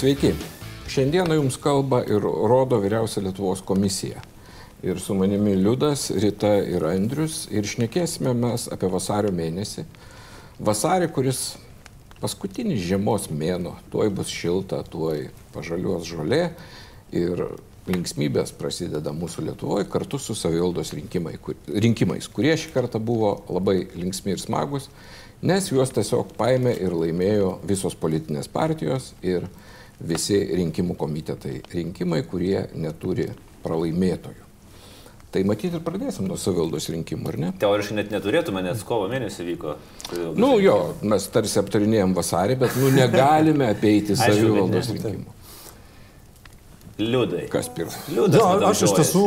Sveiki. Šiandieną jums kalba ir rodo vyriausia Lietuvos komisija. Ir su manimi Liudas, Rita ir Andrius. Ir šnekėsime mes apie vasario mėnesį. Vasarį, kuris paskutinis žiemos mėno, tuoj bus šilta, tuoj pažaliuos žolė. Ir linksmybės prasideda mūsų Lietuvoje kartu su savivaldos rinkimai, kur, rinkimais, kurie šį kartą buvo labai linksmi ir smagus, nes juos tiesiog paėmė ir laimėjo visos politinės partijos ir visi rinkimų komitetai. Rinkimai, kurie neturi pralaimėtojų. Tai matyti ir pradėsim nuo savivaldos rinkimų, ar ne? Teoriškai net neturėtume, nes kovo mėnesį vyko. Nu jo, mes tarsi aptarinėjom vasarį, bet nu negalime apeiti savivaldos rinkimų. Liudai. Kas pirmas? Liudas. Jo, aš iš tiesų,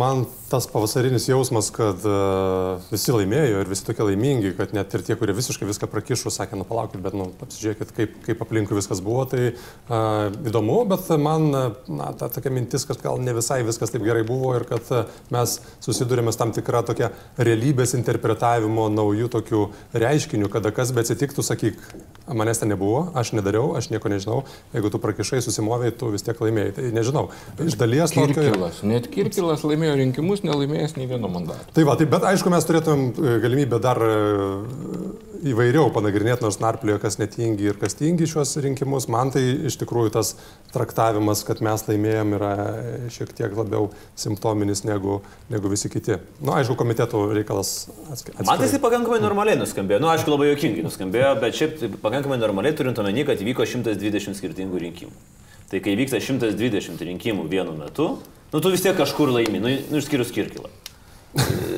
man tas pavasarinis jausmas, kad uh, visi laimėjo ir visi tokie laimingi, kad net ir tie, kurie visiškai viską prakišo, sakė, nu palaukit, bet nu, apsižiūrėkit, kaip, kaip aplinkui viskas buvo, tai uh, įdomu, bet man, na, ta tokia mintis, kad gal ne visai viskas taip gerai buvo ir kad uh, mes susidurėme su tam tikra tokia realybės interpretavimo naujų tokių reiškinių, kada kas be atsitiktų, sakyk, manęs ten nebuvo, aš nedariau, aš nieko nežinau, jeigu tu prakišai, susimovėjai, tu vis tiek laimėjai. Tai nežinau, iš dalies tokio... Kirkilas. Net Kirkilas laimėjo rinkimus, nelaimėjęs nei vieno mandato. Tai va, tai bet aišku, mes turėtumėm e, galimybę dar e, įvairiau panagrinėti, nors narplioje, kas netingi ir kas tingi šios rinkimus. Man tai iš tikrųjų tas traktavimas, kad mes laimėjom, yra šiek tiek labiau simptominis negu, negu visi kiti. Na, nu, aišku, komiteto reikalas atskiriamas. Man tai jisai pakankamai normaliai nuskambėjo. Na, nu, aišku, labai jokingai nuskambėjo, bet šiaip tai pakankamai normaliai turint omeny, kad įvyko 120 skirtingų rinkimų. Tai kai vyksta 120 rinkimų vienu metu, nu tu vis tiek kažkur laimi, nu, nu išskyrus Kirkilą.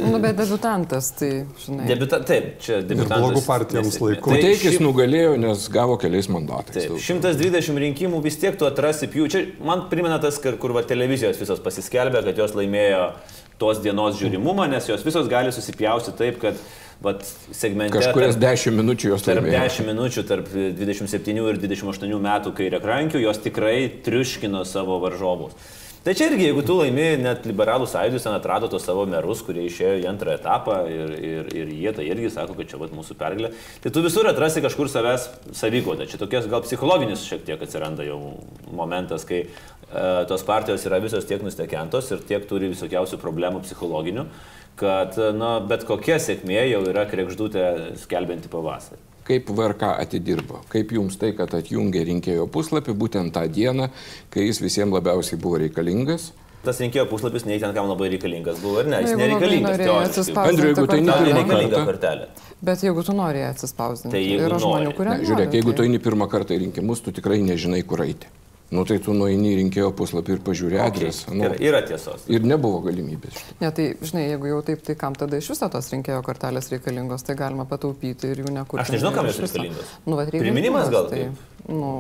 Nu, bet debutantas, tai, žinai. Debiuta, taip, čia debiutantas. blogų partijoms laiku. Tai Teikis šiaip- nugalėjo, nes gavo keliais mandatais. Taip, Daug. 120 rinkimų vis tiek tu atrasi jų. Čia man primena tas, kur, va, televizijos visos pasiskelbė, kad jos laimėjo tos dienos žiūrimumą, nes jos visos gali susipjausti taip, kad vat, segmente... Kažkurias tarp- 10 minučių jos Tarp laimėjo. 10 minučių, tarp 27 ir 28 metų kairė krankių, jos tikrai triuškino savo varžovus. Tai čia irgi, jeigu tu laimėjai, net liberalų sąjūdis ten atrado tos savo merus, kurie išėjo į antrą etapą ir, ir, ir jie tai irgi sako, kad čia vat, mūsų pergalė, tai tu visur atrasi kažkur savęs savygodą. Čia tokias gal psichologinis šiek tiek atsiranda jau momentas, kai e, tos partijos yra visos tiek nustekentos ir tiek turi visokiausių problemų psichologinių, kad na, bet kokia sėkmė jau yra krekždutė skelbianti pavasarį. Kaip VRK atidirbo? Kaip jums tai, kad atjungė rinkėjo puslapį būtent tą dieną, kai jis visiems labiausiai buvo reikalingas? Tas rinkėjo puslapis nei ten kam labai reikalingas buvo, ar ne? Jis nereikalingas. Andriu, jeigu tai nereikalinga kortelė. Bet jeigu tu nori atsispausdinti, Tai yra žmonių, kurie... Ne, žiūrėk, jeigu tai- tu eini pirmą kartą į rinkimus, tu tikrai nežinai, kur eiti. Nu tai tu nueini į rinkėjo puslapį ir pažiūrė adresą. Nu, Gerai, Yra tiesos. ir nebuvo galimybės. šito. Ne, tai, žinai, jeigu jau taip, tai kam tada iš viso tos rinkėjo kortelės reikalingos, tai galima pataupyti ir jų nekurti. Aš nežinau, kam jos reikalingos. Nu, vat Priminimas gal tai, nu,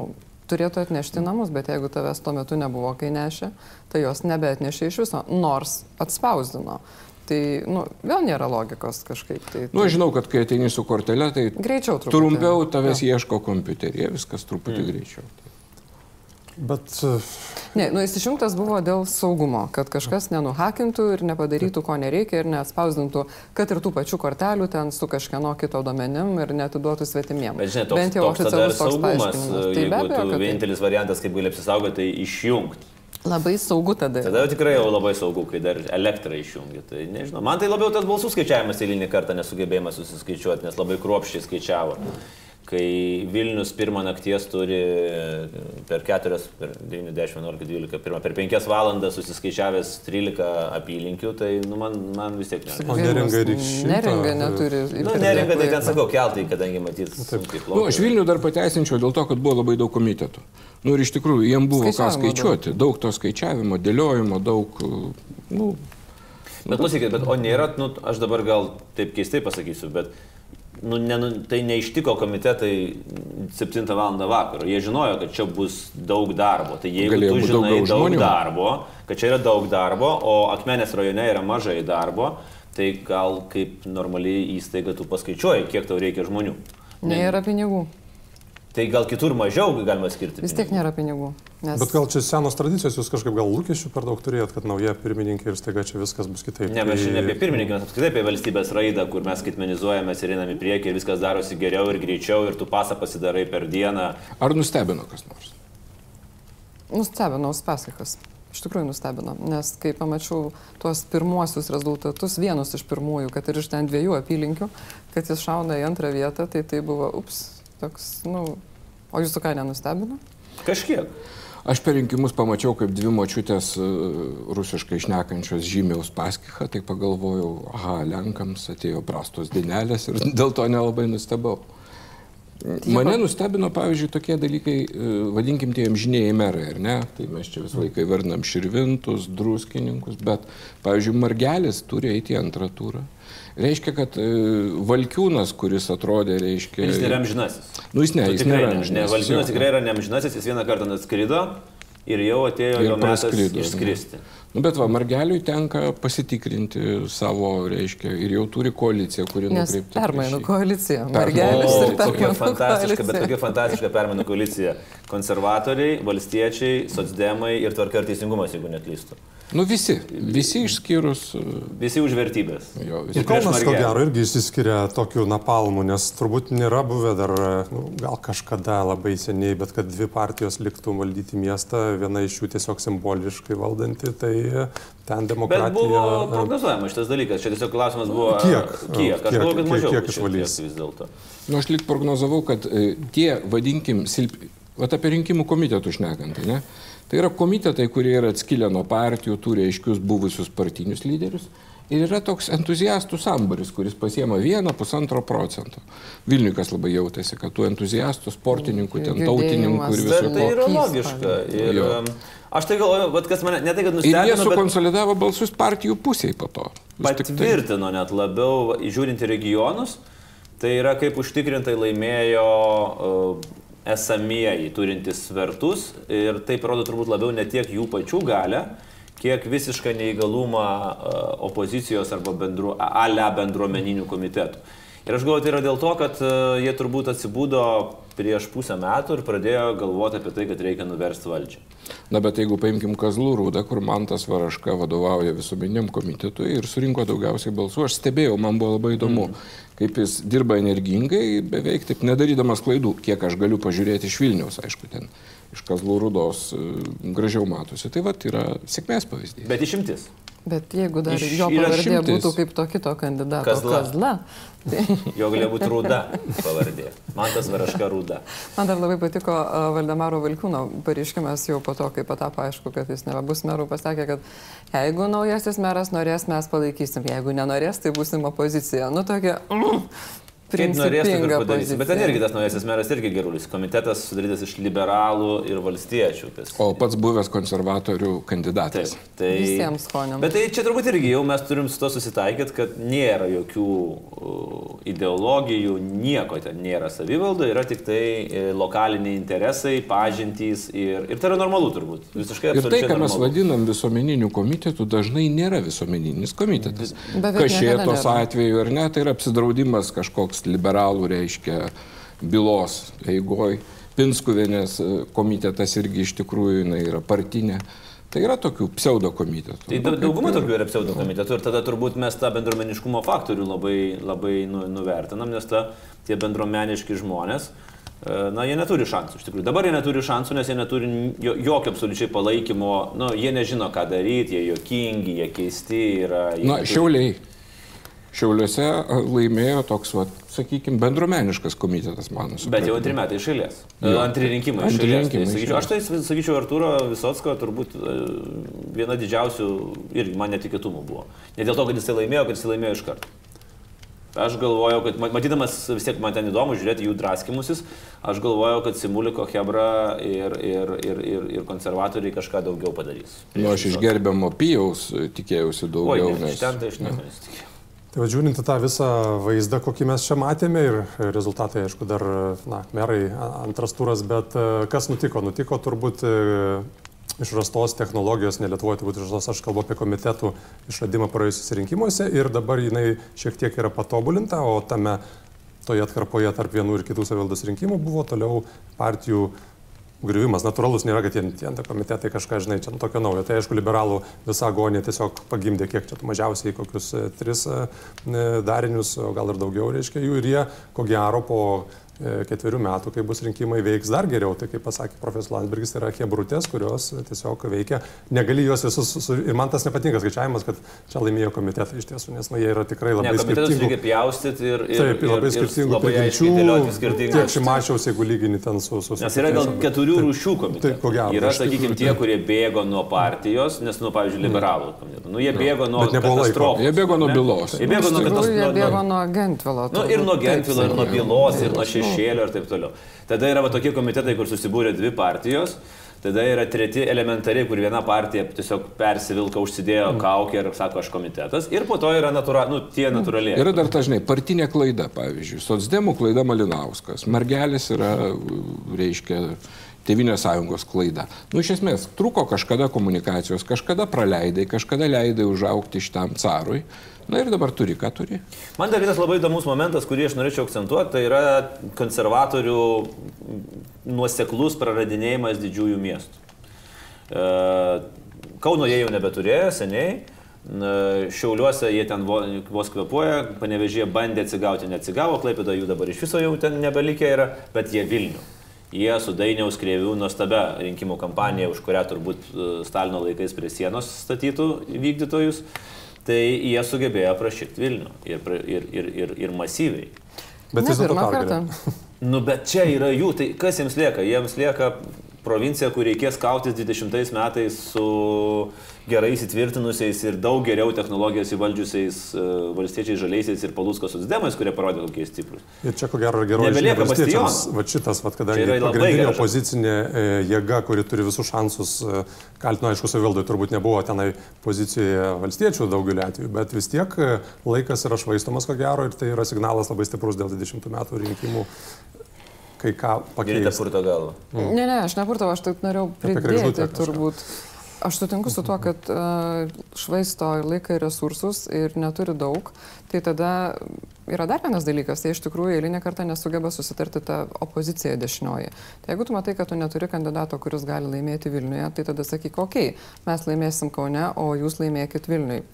turėtų atnešti namus, bet jeigu tavęs tuo metu nebuvo, kai nešė, tai jos nebeatnešė iš viso, nors atspausdino. Tai, nu, vėl nėra logikos kažkaip. Tai, Nu, aš žinau, kad kai ateini su kortelė, tai Greičiau truputį. trumpiau tavęs ieško kompiuteryje, viskas truputį Mm. greičiau. Bet Ne, nu, jis išjungtas buvo dėl saugumo, kad kažkas nenuhakintų ir nepadarytų, ko nereikia ir neatspausdintų, kad ir tų pačių kortelių ten su kažkieno kito domenim ir netiduotų svetimiem. Bet žinai, toks, Bent jau toks oficialus toks saugumas. paaiškinimas. Tai be Jeigu abejo, tu kad vienintelis variantas, kaip gali apsisaugoti, tai išjungti. labai saugu tada. Tada jau tikrai jau labai saugu, kai dar elektrą išjungi. Tai nežinau, man tai labiau tas balsų skaičiavimas eilinį kartą nesugebėjimas susiskaičiuoti, nes labai kruopščiai skaičiavo. Kai Vilnius pirmą nakties turi per 4, per 9, 10, 11, 12, pirmą, per 5 valandas susiskaičiavęs 13 apylinkių, tai nu, man, man vis tiek ne. O neringa ir iš Neringa neturi. Nu, neringa, tai ten sakau, keltai, kadangi matyt, sunkiai Nu, plaukia. aš Vilnių dar pateisinčiau dėl to, kad buvo labai daug komitetų. Nu ir iš tikrųjų, jiem buvo ką skaičiuoti. Daug to skaičiavimo, dėliojimo, daug... Nu, Bet klausykit, bet o nėra, nu, aš dabar gal taip keistai pasakysiu, bet nu, ne, nu, tai neištiko komitetai 7 val. vakaro. Jie žinojo, kad čia bus daug darbo. Tai jeigu Galėjo tu žinai daugiau daug žmonių. darbo, kad čia yra daug darbo, o Akmenės rajone yra mažai darbo, tai gal kaip normaliai įstaiga tu paskaičiuoji, kiek tau reikia žmonių. Nėra pinigų. Tai gal kitur mažiau galima skirti. Vis tiek nėra pinigų. Nes... Bet gal čia senos tradicijos, jūs kažkaip gal lūkesčių per daug turėjot, kad nauja pirmininkė ir staiga čia viskas bus kitaip. Ne, mes Tai- šiandien apie pirmininką, mes apskritai apie valstybės raidą, kur mes skaitmenizuojame ir einame į priekį ir viskas darosi geriau ir greičiau ir tu pasą pasidarai per dieną. ar nustebino kas nors? Nustebino Uspaskichas. Iš tikrųjų nustebino, nes kai pamačiau tuos pirmuosius rezultatus, vienus iš pirmųjų, kad ir iš ten dviejų apylinkių, kad jis šauna į antrą vietą, tai tai buvo, ups, toks, nu, o jūsų ką nenustebino? Kažkiek. Aš per rinkimus pamačiau, kaip dvi močiutės e, rusiškai šnekančios žymiaus paskichą, tai pagalvojau, aha, Lenkams atėjo prastos dinelės ir dėl to nelabai nustebau. Mane nustebino, pavyzdžiui, tokie dalykai, e, vadinkim tie amžiniai merai, ar ne? Tai mes čia visą laiką vardinam širvintus, druskininkus, bet, pavyzdžiui, Margelis turi eiti antrą turą. Reiškia, kad e, Valkiūnas, kuris atrodė, reiškia... Jis nėra amžinasis. Nu, jis ne, Tu jis tikrai nėra ne, ne, amžinasis, Valdinas jo. tikrai yra neamžinasis, jis vieną kartą atskrido ir jau atėjo Ir jo metas praskrido, išskristi. Nu, bet va, Margeliui tenka pasitikrinti savo, reiškia, ir jau turi koaliciją, kuri Nes nukreipta. permainų koalicija. O, ir permainų fantastiška, bet koalicija. kokia fantastiška permainų koalicija. Konservatoriai, valstiečiai, socdemai ir tvarka ir teisingumas, jeigu neklystu. Nu, visi, visi išskyrus. uh, Visi už vertybės. Jo, Ir visi. prieš Kaunas, ko gero, irgi išsiskiria tokiu napalmu, nes turbūt nėra buvę dar, nu, gal kažkada labai seniai, bet kad dvi partijos liktų valdyti miestą, viena iš jų tiesiog simboliškai valdanti, tai ten Bet demokratija. buvo prognozuojama šitas dalykas, čia tiesiog klausimas buvo. Kiek? Kiek? Aš Kiek- galvoju, kad kiek- mažiau. kiek išvalys? vis dėlto. Nu, aš lik prognozavau, kad e, tie, vadinkim, silp... Vat apie rinkimų komitetų šnekant, ne? Tai yra komitetai, kurie yra atskilę nuo partijų, turi aiškius buvusius partinius lyderius. Ir yra toks entuziastų sambaris, kuris pasiema vieną pusantro procento. Vilniukas labai jautėsi, kad tų entuziastų, sportininkų, ten tautininkų ir viso tai yra logiška. Ir, Jo. um, aš tai galvoju, bet kas mane, ne tai, kad Ir jie nustebino, bet sukonsolidavo balsus partijų pusiai po to. Vis tai- patvirtino net labiau, žiūrint į regionus, tai yra kaip užtikrintai laimėjo uh, esamieji turintys svertus ir tai parodo turbūt labiau ne tiek jų pačių galę, kiek visišką neįgalumą uh, opozicijos arba bendru, ale bendruomeninių komitetų. Ir aš galvoju, tai yra dėl to, kad uh, jie turbūt atsibūdo prieš pusę metų ir pradėjo galvoti apie tai, kad reikia nuversti valdžią. Na, bet jeigu paimkim Kazlų rūdą, kur Mantas Varaška vadovauja visuomeniam komitetui ir surinko daugiausiai balsų, aš stebėjau, man buvo labai įdomu, mm. kaip jis dirba energingai, beveik taip nedarydamas klaidų, kiek aš galiu pažiūrėti iš Vilniaus, aišku, ten iš Kazlų rūdos e, gražiau matosi. Tai va, yra sėkmės pavyzdys. Bet išimtis. Bet jeigu dar Iš- jo pavardė šimtais. būtų kaip to kito kandidato Kazla. Kazla, tai Jo galėjo būti rūda pavardė. Man tas varaška rūda. man dar labai patiko a, Valdemaro Vilkūno pareiškimas jau po to, kai patapo aišku, kad jis nebebus merų, pasakė, kad jeigu naujasis meras norės, mes palaikysim, jeigu nenorės, tai busim opozicija. Nu tokia... Mm, Kaip norės, taip ir principinga padarysim. Bet ten irgi tas naujasis meras irgi gerulis. Komitetas sudarytas iš liberalų ir valstiečių. Kas... O pats buvęs konservatorių kandidatas. Taip, tai... Visiems skoniams. Bet tai čia turbūt irgi jau mes turim su to susitaikyti, kad nėra jokių ideologijų, nieko ten nėra savivalda, yra tik tai e, lokaliniai interesai, pažintys ir, ir tai yra normalu turbūt. Visiškai Ir tai, ką mes normalu. vadinam visuomeniniu komitetu, dažnai nėra visuomeninis komitetas. Niekada Kažėtos nėra. atveju ar ne, tai yra apsidraudimas kažkoks liberalų, reiškia, bylos eigoj. Pinskuvienės e, komitetas irgi iš tikrųjų jinai yra partinė. Tai yra tokių pseudo komitetų. Tai daug- dauguma tokių yra pseudo komitetų ir tada turbūt mes tą bendruomeniškumo faktorių labai, labai nu, nuvertinam, nes ta, tie bendruomeniški žmonės, e, na, jie neturi šansų. Iš tikrųjų, dabar jie neturi šansų, nes jie neturi jo- jokio absoliučiai palaikymo, nu, jie nežino, ką daryti, jie jokingi, jie keisti yra. Jie Na, neturi- šiauliai. Šiauliuose a, laimėjo toks, va, sakykime, bendruomeniškas komitetas, mano Bet jau supratimu. antri metai išėlės. Jo. Antri rinkimai išėlės. Tai sakyčiau, aš tai sakyčiau, Arturo Visotsko turbūt e, viena didžiausių irgi man netikėtumų buvo. Ne dėl to, kad jisai laimėjo, kad jisai laimėjo iš karto. Aš galvojau, kad ma- matydamas vis tiek man ten įdomu žiūrėti jų draskimusis, aš galvojau, kad Simuliko Hebra ir, ir, ir, ir, ir konservatoriai kažką daugiau padarys. Nu, aš iš gerbiamo Pijaus e, tikėjausi daugiau. ne, iš nes- ten tai aš nieko nesitikėjau. Tai va, žiūrint į tą visą vaizdą, kokį mes čia matėme ir rezultatai, aišku, dar, na, merai antras turas, bet e, kas nutiko? Nutiko turbūt e, išrastos technologijos, ne Lietuvoje, turbūt išrastos, aš kalbu apie komitetų išradimą praėjusiuose rinkimuose ir dabar jinai šiek tiek yra patobulinta, o tame toje atkarpoje tarp vienų ir kitų savivaldos rinkimų buvo toliau partijų griuvimas. Natūralus nėra, kad tie, komitetai kažką, žinai, čia nu, tokio naujo. Tai aišku, liberalų visa agonija tiesiog pagimdė, kiek čia mažiausiai kokius e, tris e, e, darinius, o gal ir daugiau, reiškia jų. Ir jie, ko gero, po ketverių metų, kai bus rinkimai, veiks dar geriau. Tai kaip pasakė profesorius Landsbergis, tai yra hebrutės, kurios tiesiog veikia. Negali juos visus, su... ir man tas nepatinka skaičiavimas, kad čia laimėjo komitetai iš tiesų, nes na, jie yra tikrai labai Ne, skirtingų. reikia pjaustyti ir, ir, Taip, labai ir, ir skirtingų prigimčių. Tiek šimačiaus, jeigu lygini ten su... su Nes yra gal keturių Taip. rūšių komitetų. Taip, ko gero, Yra, sakykime, tie, kurie bėgo nuo partijos, nes, nu, pavyzdžiui, liberalų komitetų. Nu, jie bėgo nuo Bet nebuvo laiko. katastrofos. Jie bėgo nuo bylos. Jie bėgo nuo Iš tikrųjų, jie bėgo katastrofos. nuo Gentvilo. Nu, ir nuo Gentvilo, ir nuo bylos, ir nuo šešėlio, ir taip toliau. Tada yra va, tokie komitetai, kur susibūrė dvi partijos. Tada yra treti elementariai, kur viena partija tiesiog persivilka, užsidėjo Mm. kaukę ir sako, aš komitetas. Ir po to yra natūra, nu, tie natūraliai. Yra dar dažnai partinė klaida, pavyzdžiui, Sotsdemų klaida Malinauskas, Margelis yra, reiškia, Tevinės sąjungos klaida. Nu, iš esmės, truko kažkada komunikacijos, kažkada praleidai, kažkada leidai užaukti šitam carui. Na ir dabar turi, ką turi. Man dar vienas labai įdomus momentas, kurį aš norėčiau akcentuoti, tai yra konservatorių nuoseklus praradinėjimas didžiųjų miestų. E, Kauno jie jau nebeturėjo seniai, Šiauliuose jie ten vo- vos kvepuoja, panevežė bandė atsigauti, neatsigavo, klaipėda jų dabar iš viso jau ten nebelikė yra, bet jie Vilnių. Jie su Dainiaus Krievių nuostabia rinkimų kampanija, už kurią turbūt e, Stalino laikais prie sienos statytų vykdytojus, tai jie sugebėjo aprašyti Vilnių ir, ir, ir, ir, ir masyviai. Bet vis dėlto pergalė. Nu, bet čia yra jų, tai kas jiems lieka? Jiems lieka provincija, kur reikės kautis 20 metais su gerai įsitvirtinusiais ir daug geriau technologijas įvaldžiusiais uh, valstiečiais žaliaisiais ir paluskos sudemais, kurie parodė, kokie stiprus. Ir čia ko gero geroji žinia valstiečiams. Va šitas, va, kadangi Čia yra labai pagrindinė opozicinė e, jėga, kuri turi visus šansus, e, kaltino, aišku, savivaldai turbūt nebuvo tenai pozicijoje valstiečių daugeliu atveju, bet vis tiek e, laikas yra švaistomas, ko gero, ir tai yra signalas labai stiprus dėl 20 metų rinkimų, kai ką pakeisti. purto galvą. Ne, ne, aš nepurtau, aš taip norėjau pridėti kregždutę kažką. Aš sutinku su tuo, kad uh, švaisto ir laiką ir resursus ir neturi daug. Tai tada yra dar vienas dalykas, tai iš tikrųjų eilinį kartą nesugeba susitarti ta opozicija dešinioji. Tai jeigu tu matai, kad tu neturi kandidato, kuris gali laimėti Vilniuje, tai tada sakyk, okei, okay, mes laimėsim Kaune, o jūs laimėkit Vilniui.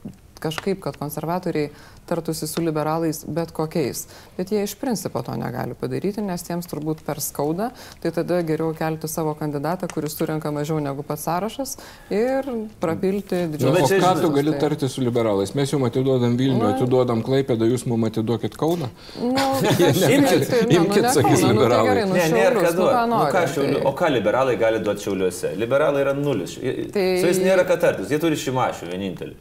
Kažkaip, kad konservatoriai tartusi su liberalais bet kokiais. Bet jie iš principo to negali padaryti, nes jiems turbūt per skauda. Tai tada geriau kelti savo kandidatą, kuris surenka mažiau negu pats sąrašas ir prapilti Nu, bet o čia, ką tu gali tai- tarti su liberalais? Mes jums atiduodam Vilnių, Na. atiduodam Klaipėdą, jūs mums atiduokit Kauną. Nu, negali. tai, ne, nu, Imkit, ne sakys nu, tai liberalai. gerai, nu, Ne, nėra Šiaulius, ką nu, duoti. ką Nu, nori, ką šiauliu, tai- o ką liberalai gali duoti šiauliuose? Liberalai yra nulis. Tai... Tai- Su jais nėra ką tartis, jie turi šimašių vienintelį.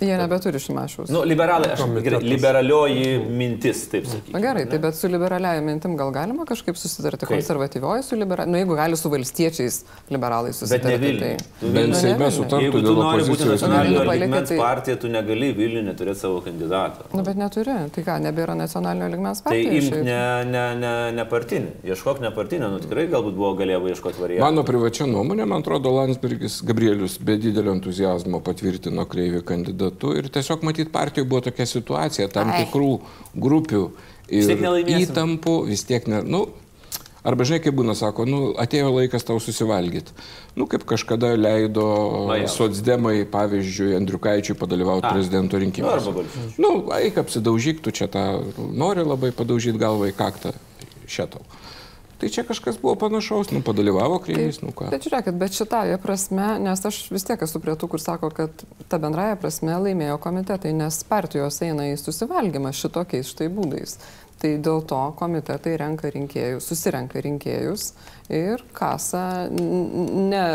Jie nebeturi šimašiaus. Nu, liberalai, aš, gerai, liberalioji mintis, taip sakyti. Na gerai, tai bet su liberaliaja mintim gal galima kažkaip susitarti, Kaip? konservatyvioji su liberalais, nu jeigu gali su valstiečiais liberalais Bet susitarti. ne Vilniuje. tai- Tu Bent Nu, ne Seime sutartų Jeigu tu dėl nori būti opozicijos. nacionalinio lygmens tai- partija, tu negali Vilniuje neturėti savo kandidato. Nu, bet neturi. Tai ką, nebėra nacionalinio ligmens Tai partijos? imk ne, ne, ne, ne partinį, ieškok ne partinį, nu tikrai galbūt buvo galėjo ieškoti variantų. Mano privačia nuomonė, man atrodo, Landsbergis Gabrielius be didelio entuzijazmo patvirtino Kreivį kandidatu ir tiesiog matyt partijoje buvo tokia situacija, tam Ai. tikrų grupių Vis ir nelaimėsim. įtampų, vis tiek ne. Nu, Arba žinai, kaip būna, sako, nu, atėjo laikas tau susivalgyti. Nu, kaip kažkada leido socdemai, pavyzdžiui, Andriukaičiui padalyvauti A. prezidento Nu, rinkimuose. balčius. Nu, eik apsidaužyk, tu čia tą nori labai padaužyti galvą į kaktą šitau. Tai čia kažkas buvo panašaus, nu, padalyvavo kreivys, nu ką. Bet žiūrėkit, bet šitąją prasme, nes aš vis tiek esu prie tų, kur sako, kad ta bendraja prasme laimėjo komitetai, nes partijos eina į susivalgymą šitokiais štai būdais. Tai dėl to komitetai renka rinkėjus, susirenka rinkėjus ir kasa ne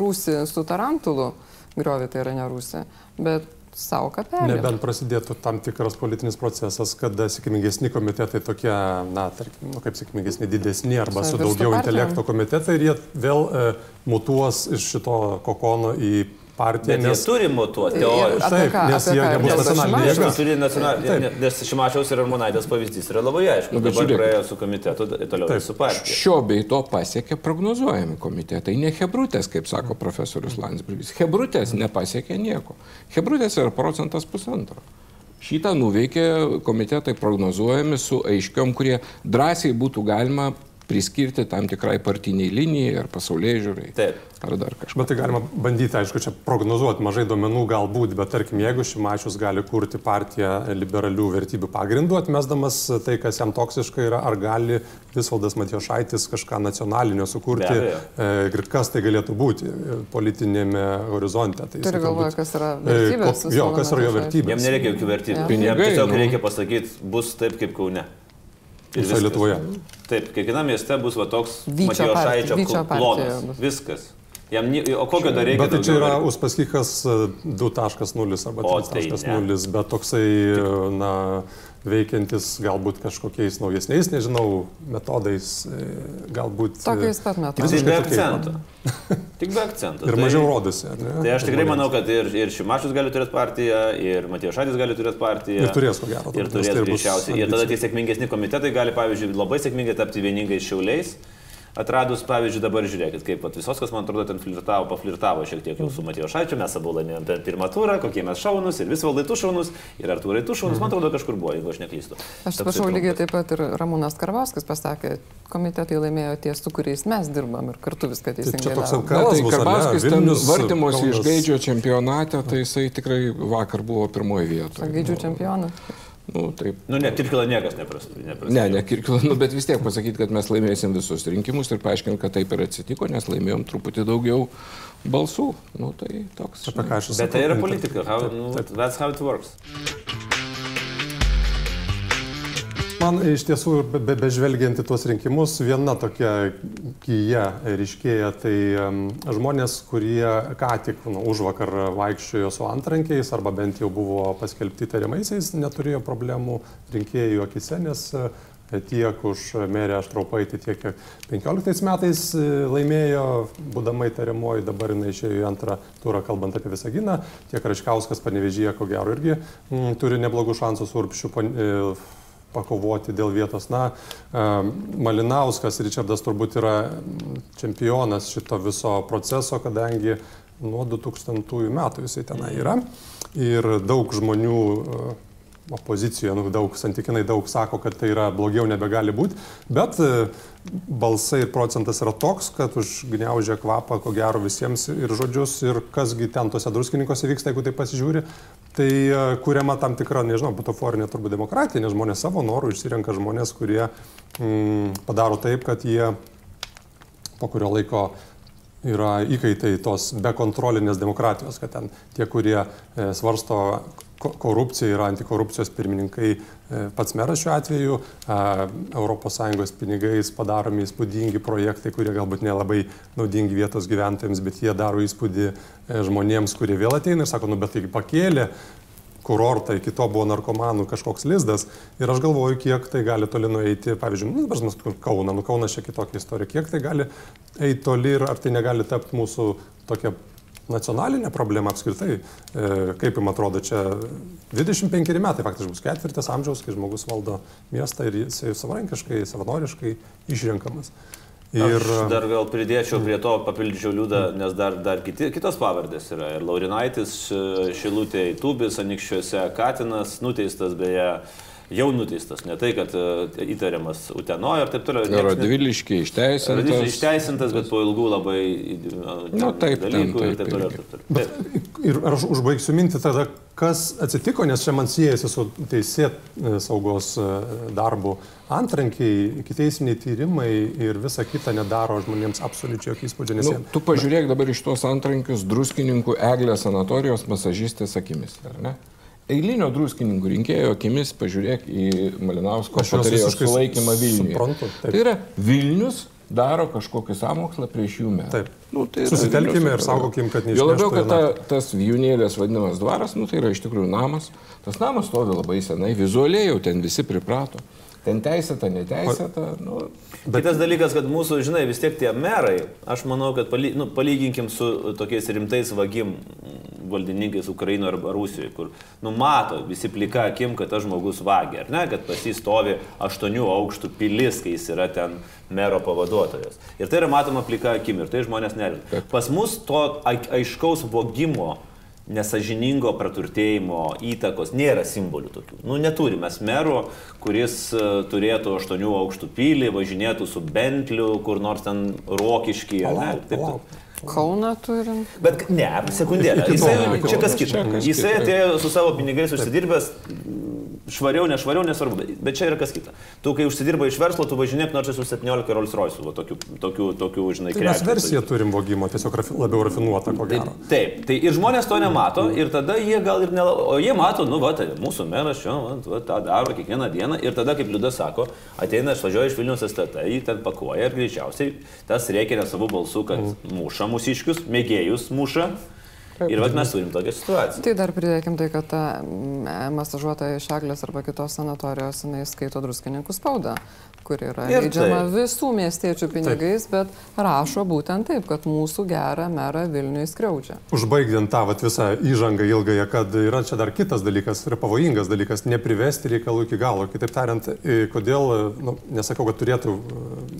rūsi su tarantulu, griovi tai yra ne rūsi, bet savo kapelį. Nebent prasidėtų tam tikras politinis procesas, kada sėkmingesni komitetai tokie, na, tarkim, nu, kaip sėkmingesni, didesni arba su Virstų daugiau intelekto komitetai ir jie vėl e, mutuos iš šito kokono į partiją. Bet jie turi mutuoti teoriją. Taip, nes jie nebus nacionalinė jėga. Turi nacionalinį, nes Šimašiaus ir Armonaitės pavyzdys yra labai aiškus. Bet Dabar žiūrėk. praėjo su komitetu, toliau Taip. su partija. Šio bei to pasiekė prognozuojami komitetai, ne Hebrutės, kaip sako profesorius Landsbergis. Hebrutės nepasiekė nieko. Hebrutės yra procentas pusantro. Šitą nuveikė komitetai prognozuojami su aiškiom, kurie drąsiai būtų galima priskirti tam tikrai partiniai linijai ar pasaulyje žiūrai. Taip. Ar dar kažką. Bet tai galima bandyti, aišku, čia prognozuoti, mažai duomenų galbūt, bet tarkim, jeigu Šimašius gali kurti partiją liberalių vertybių pagrindų, atmesdamas tai, kas jam toksiška yra, ar gali Visvaldas Matijošaitis kažką nacionalinio sukurti e, ir kas tai galėtų būti e, politinėme horizonte. Tai jisai Turi galvoje, galbūt- kas yra E, vertybės. ko- Jo, kas yra jo vertybės. Jam nereikia jokių vertybių. Jam tiesiog nu. reikia pasakyti, bus taip kaip Kaune. Ir Visoje. Lietuvoje. Taip, kiekviename mieste bus va toks Vyčio Matijošaičio klonas. bus. Viskas. Jam, o kokio dar reikia? Bet tai čia yra vertybių? Uspaskikas e, 2.0 arba O, tai 3.0, bet toksai, e, na, veikiantis galbūt kažkokiais naujesniais, nežinau, metodais, e, galbūt. e, Tokiais pat metais. Tik be akcento. Tik be akcento. Ir Tai- mažiau rodosi? Tai aš tikrai manau, kad ir, ir Šimašius gali turėti partiją, ir Matijošaitis gali turėti partiją. Ir turės, ko gero, Ir turės tai bus greičiausiai. Ir tada tie sėkmingesni komitetai gali, pavyzdžiui, labai sėkmingai tapti vieningais šiauliais. Atradus, pavyzdžiui, dabar žiūrėkit, kaip pat Visoskas, man atrodo, ten flirtavo, paflirtavo šiek tiek jau su Matijošaičiu, mes abu laimėjome per pirmą turą, kokie mes šaunus, ir Visvaldai tu šaunus, ir Artūrai tu šaunus, man atrodo, kažkur buvo, jeigu aš neklystu. Aš atsiprašau, lygiai taip pat ir Ramūnas Karvauskas pasakė, komitetai laimėjo tie, su kuriais mes dirbam ir kartu viską teisingai. čia toks darom. ant- Na, Kalas tai? Karbauskis ten vartymosi iš gaidžio čempionate, tai jisai tikrai vakar buvo pirmoje vietoje. Gaidžių čempionas. Nu, taip. Nu, ne, Kirkila niekas neprastų. Ne, ne Kirkilo, nu, bet vis tiek pasakyti, kad mes laimėsim visus rinkimus ir paaiškinti, kad taip ir atsitiko, nes laimėjom truputį daugiau balsų. Nu, tai toks. Apie ką aš esu. Bet tai yra politika. How, nu, that's how it works. Man iš tiesų, be, be, bežvelgiant į tuos rinkimus, viena tokia kyja ryškėja, tai um, žmonės, kurie ką tik nu, už vakar vaikščiojo su antrankiais arba bent jau buvo paskelbti tariamaisiais, neturėjo problemų rinkėjų akise, nes e, tiek už merę Aštraupaitį, tiek kiek 15 metais e, laimėjo, būdama įtariamoji, dabar jinai išėjo į antrą turą, kalbant apie Visaginą, tiek Raškauskas panevežyje, ko gero, irgi m, turi neblogų šansų su Urpšiu. pan- e, pakovoti dėl vietos. Na, Malinauskas, Richardas turbūt yra mm, čempionas šito viso proceso, kadangi nuo 2000 metų jisai tenai yra. Ir daug žmonių opozicijoje, nu, daug, santykinai daug sako, kad tai yra blogiau nebegali būti, bet e, balsai ir procentas yra toks, kad užgniaužia kvapą, ko gero visiems ir žodžius, ir kasgi ten tose druskininkose vyksta, jeigu tai pasižiūri, tai e, kuriama tam tikra, nežinau, butaforinė turbūt demokratija, nes žmonės savo norų išsirenka žmonės, kurie mm, padaro taip, kad jie po kurio laiko yra įkaitai tos bekontrolinės demokratijos, kad ten tie, kurie e, svarsto ko- korupciją, yra antikorupcijos pirmininkai, e, pats meras šiuo atveju, ES pinigais padaromi įspūdingi projektai, kurie galbūt nelabai naudingi vietos gyventojams, bet jie daro įspūdį e, žmonėms, kurie vėl ateina ir sako, nu bet taigi pakėlė kurortą, iki to buvo narkomanų kažkoks lizdas. Ir aš galvoju, kiek tai gali toli nueiti, pavyzdžiui, nu, mes Kauną, nu Kaunas čia kitokia istorija, kiek tai gali eiti toli ir ar tai negali tapti mūsų tokia nacionalinė problema apskritai. E, kaip jums atrodo, čia 25 metai faktiškai bus ketvirtas amžiaus, kai žmogus valdo miestą ir jis savarankiškai, savanoriškai išrenkamas. Ir aš dar gal pridėčiau prie to, papildyčiau liūdą, nes dar, dar kiti, kitos pavardės yra. Ir Laurinaitis, Šilutė, Tubis, Anikščiuose, Katinas, nuteistas beje, jau nuteistas. Ne tai, kad e, įtariamas Utenoje ir taip toliau. Ne- Radviliškiai išteisintas. išteisintas, bet po ilgų labai Nu, taip, ten, dalykų ir taip, taip toliau. ir Taip, toliau. taip. Ir aš užbaigsiu mintį tada, kas atsitiko, nes čia man siejasi su teisėt e, saugos e, darbu. Antrankiai, kiteisminiai tyrimai ir visa kita nedaro žmonėms absoliučiai jokio įspūdžio, Nu, tu pažiūrėk dabar iš tos antrankius druskininkų eglės sanatorijos masažistės akimis, ar ne? Eilinio druskininkų rinkėjo akimis pažiūrėk į Malinausko patarėjo sulaikymą Vilniuje. suprantu, taip. Tai yra Vilnius daro kažkokį samokslą prieš jų metą. Taip. Nu, tai Susitelkime ir saugokim, kad Jo labiau, kad ta, tas vijūnėlės vadinamas dvaras, nu, tai yra iš tikrųjų namas. Tas namas stovi labai senai, vizualiai jau ten visi priprato. Ten teisėta, neteisėta. Nu, Bet... Kitas dalykas, kad mūsų, žinai, vis tiek tie merai, aš manau, kad paly, nu, palyginkim su tokiais rimtais vagim valdininkais Ukrainoje arba Rusijoje, kur numato visi plika akim, kad tas žmogus vagia, ar ne, kad pas jį stovi aštuonių aukštų pilis, kai jis yra ten mero pavaduotojas. Ir tai yra matoma plika akim ir tai žmonės nervina. Pas mus to ai- aiškaus vogimo nesažiningo praturtėjimo įtakos, nėra simbolių tokių. Nu, neturime mes merų, kuris e, turėtų aštuonių aukštų pilį, važinėtų su Bentliu, kur nors ten rokišky. Ne, Palauk, taip, palauk. Kauną turim. Bet ne, sekundėlę. Jisai, čia kas kita. Jisai atėjo su savo pinigais užsidirbęs, švariau, nešvariau, nesvarbu, bet- bet čia yra kas kita. Tu, kai užsidirbai iš verslo, tu važinėk nors su 17 Rolls Royce, va, tokių, tokių, tokių, žinai, Tai mes krekių. versiją turim vogimo, tiesiog rafi, labiau rafinuotą, ko Taip, gero. taip, tai ir žmonės to nemato ir tada jie gal ir nela... O jie mato, nu, va, tai mūsų meras čia, va, va, tą daro kiekvieną dieną ir tada, kaip Liudas sako, ateina, išvažiuoja iš Vilnius STT, jį ten pakuoja ir greičiausiai tas reikia ne savo balsų, kad muša mūsiškius, mėgėjus muša. Ir vat mes turim tokią situaciją. Tai dar pridėkim tai, kad ta masažuotoja iš Eglės arba kitos sanatorijos, jinai skaito druskininkų spaudą, kur yra Ir leidžiama taip. visų miestiečių pinigais, bet rašo būtent taip, kad mūsų gerą merą Vilniui skriaudžia. Užbaigiant tą vat, visą įžangą ilgąją, kad yra čia dar kitas dalykas, yra pavojingas dalykas, neprivesti reikalų iki galo. Kitaip tariant, e, kodėl, nu, nesakau, kad turėtų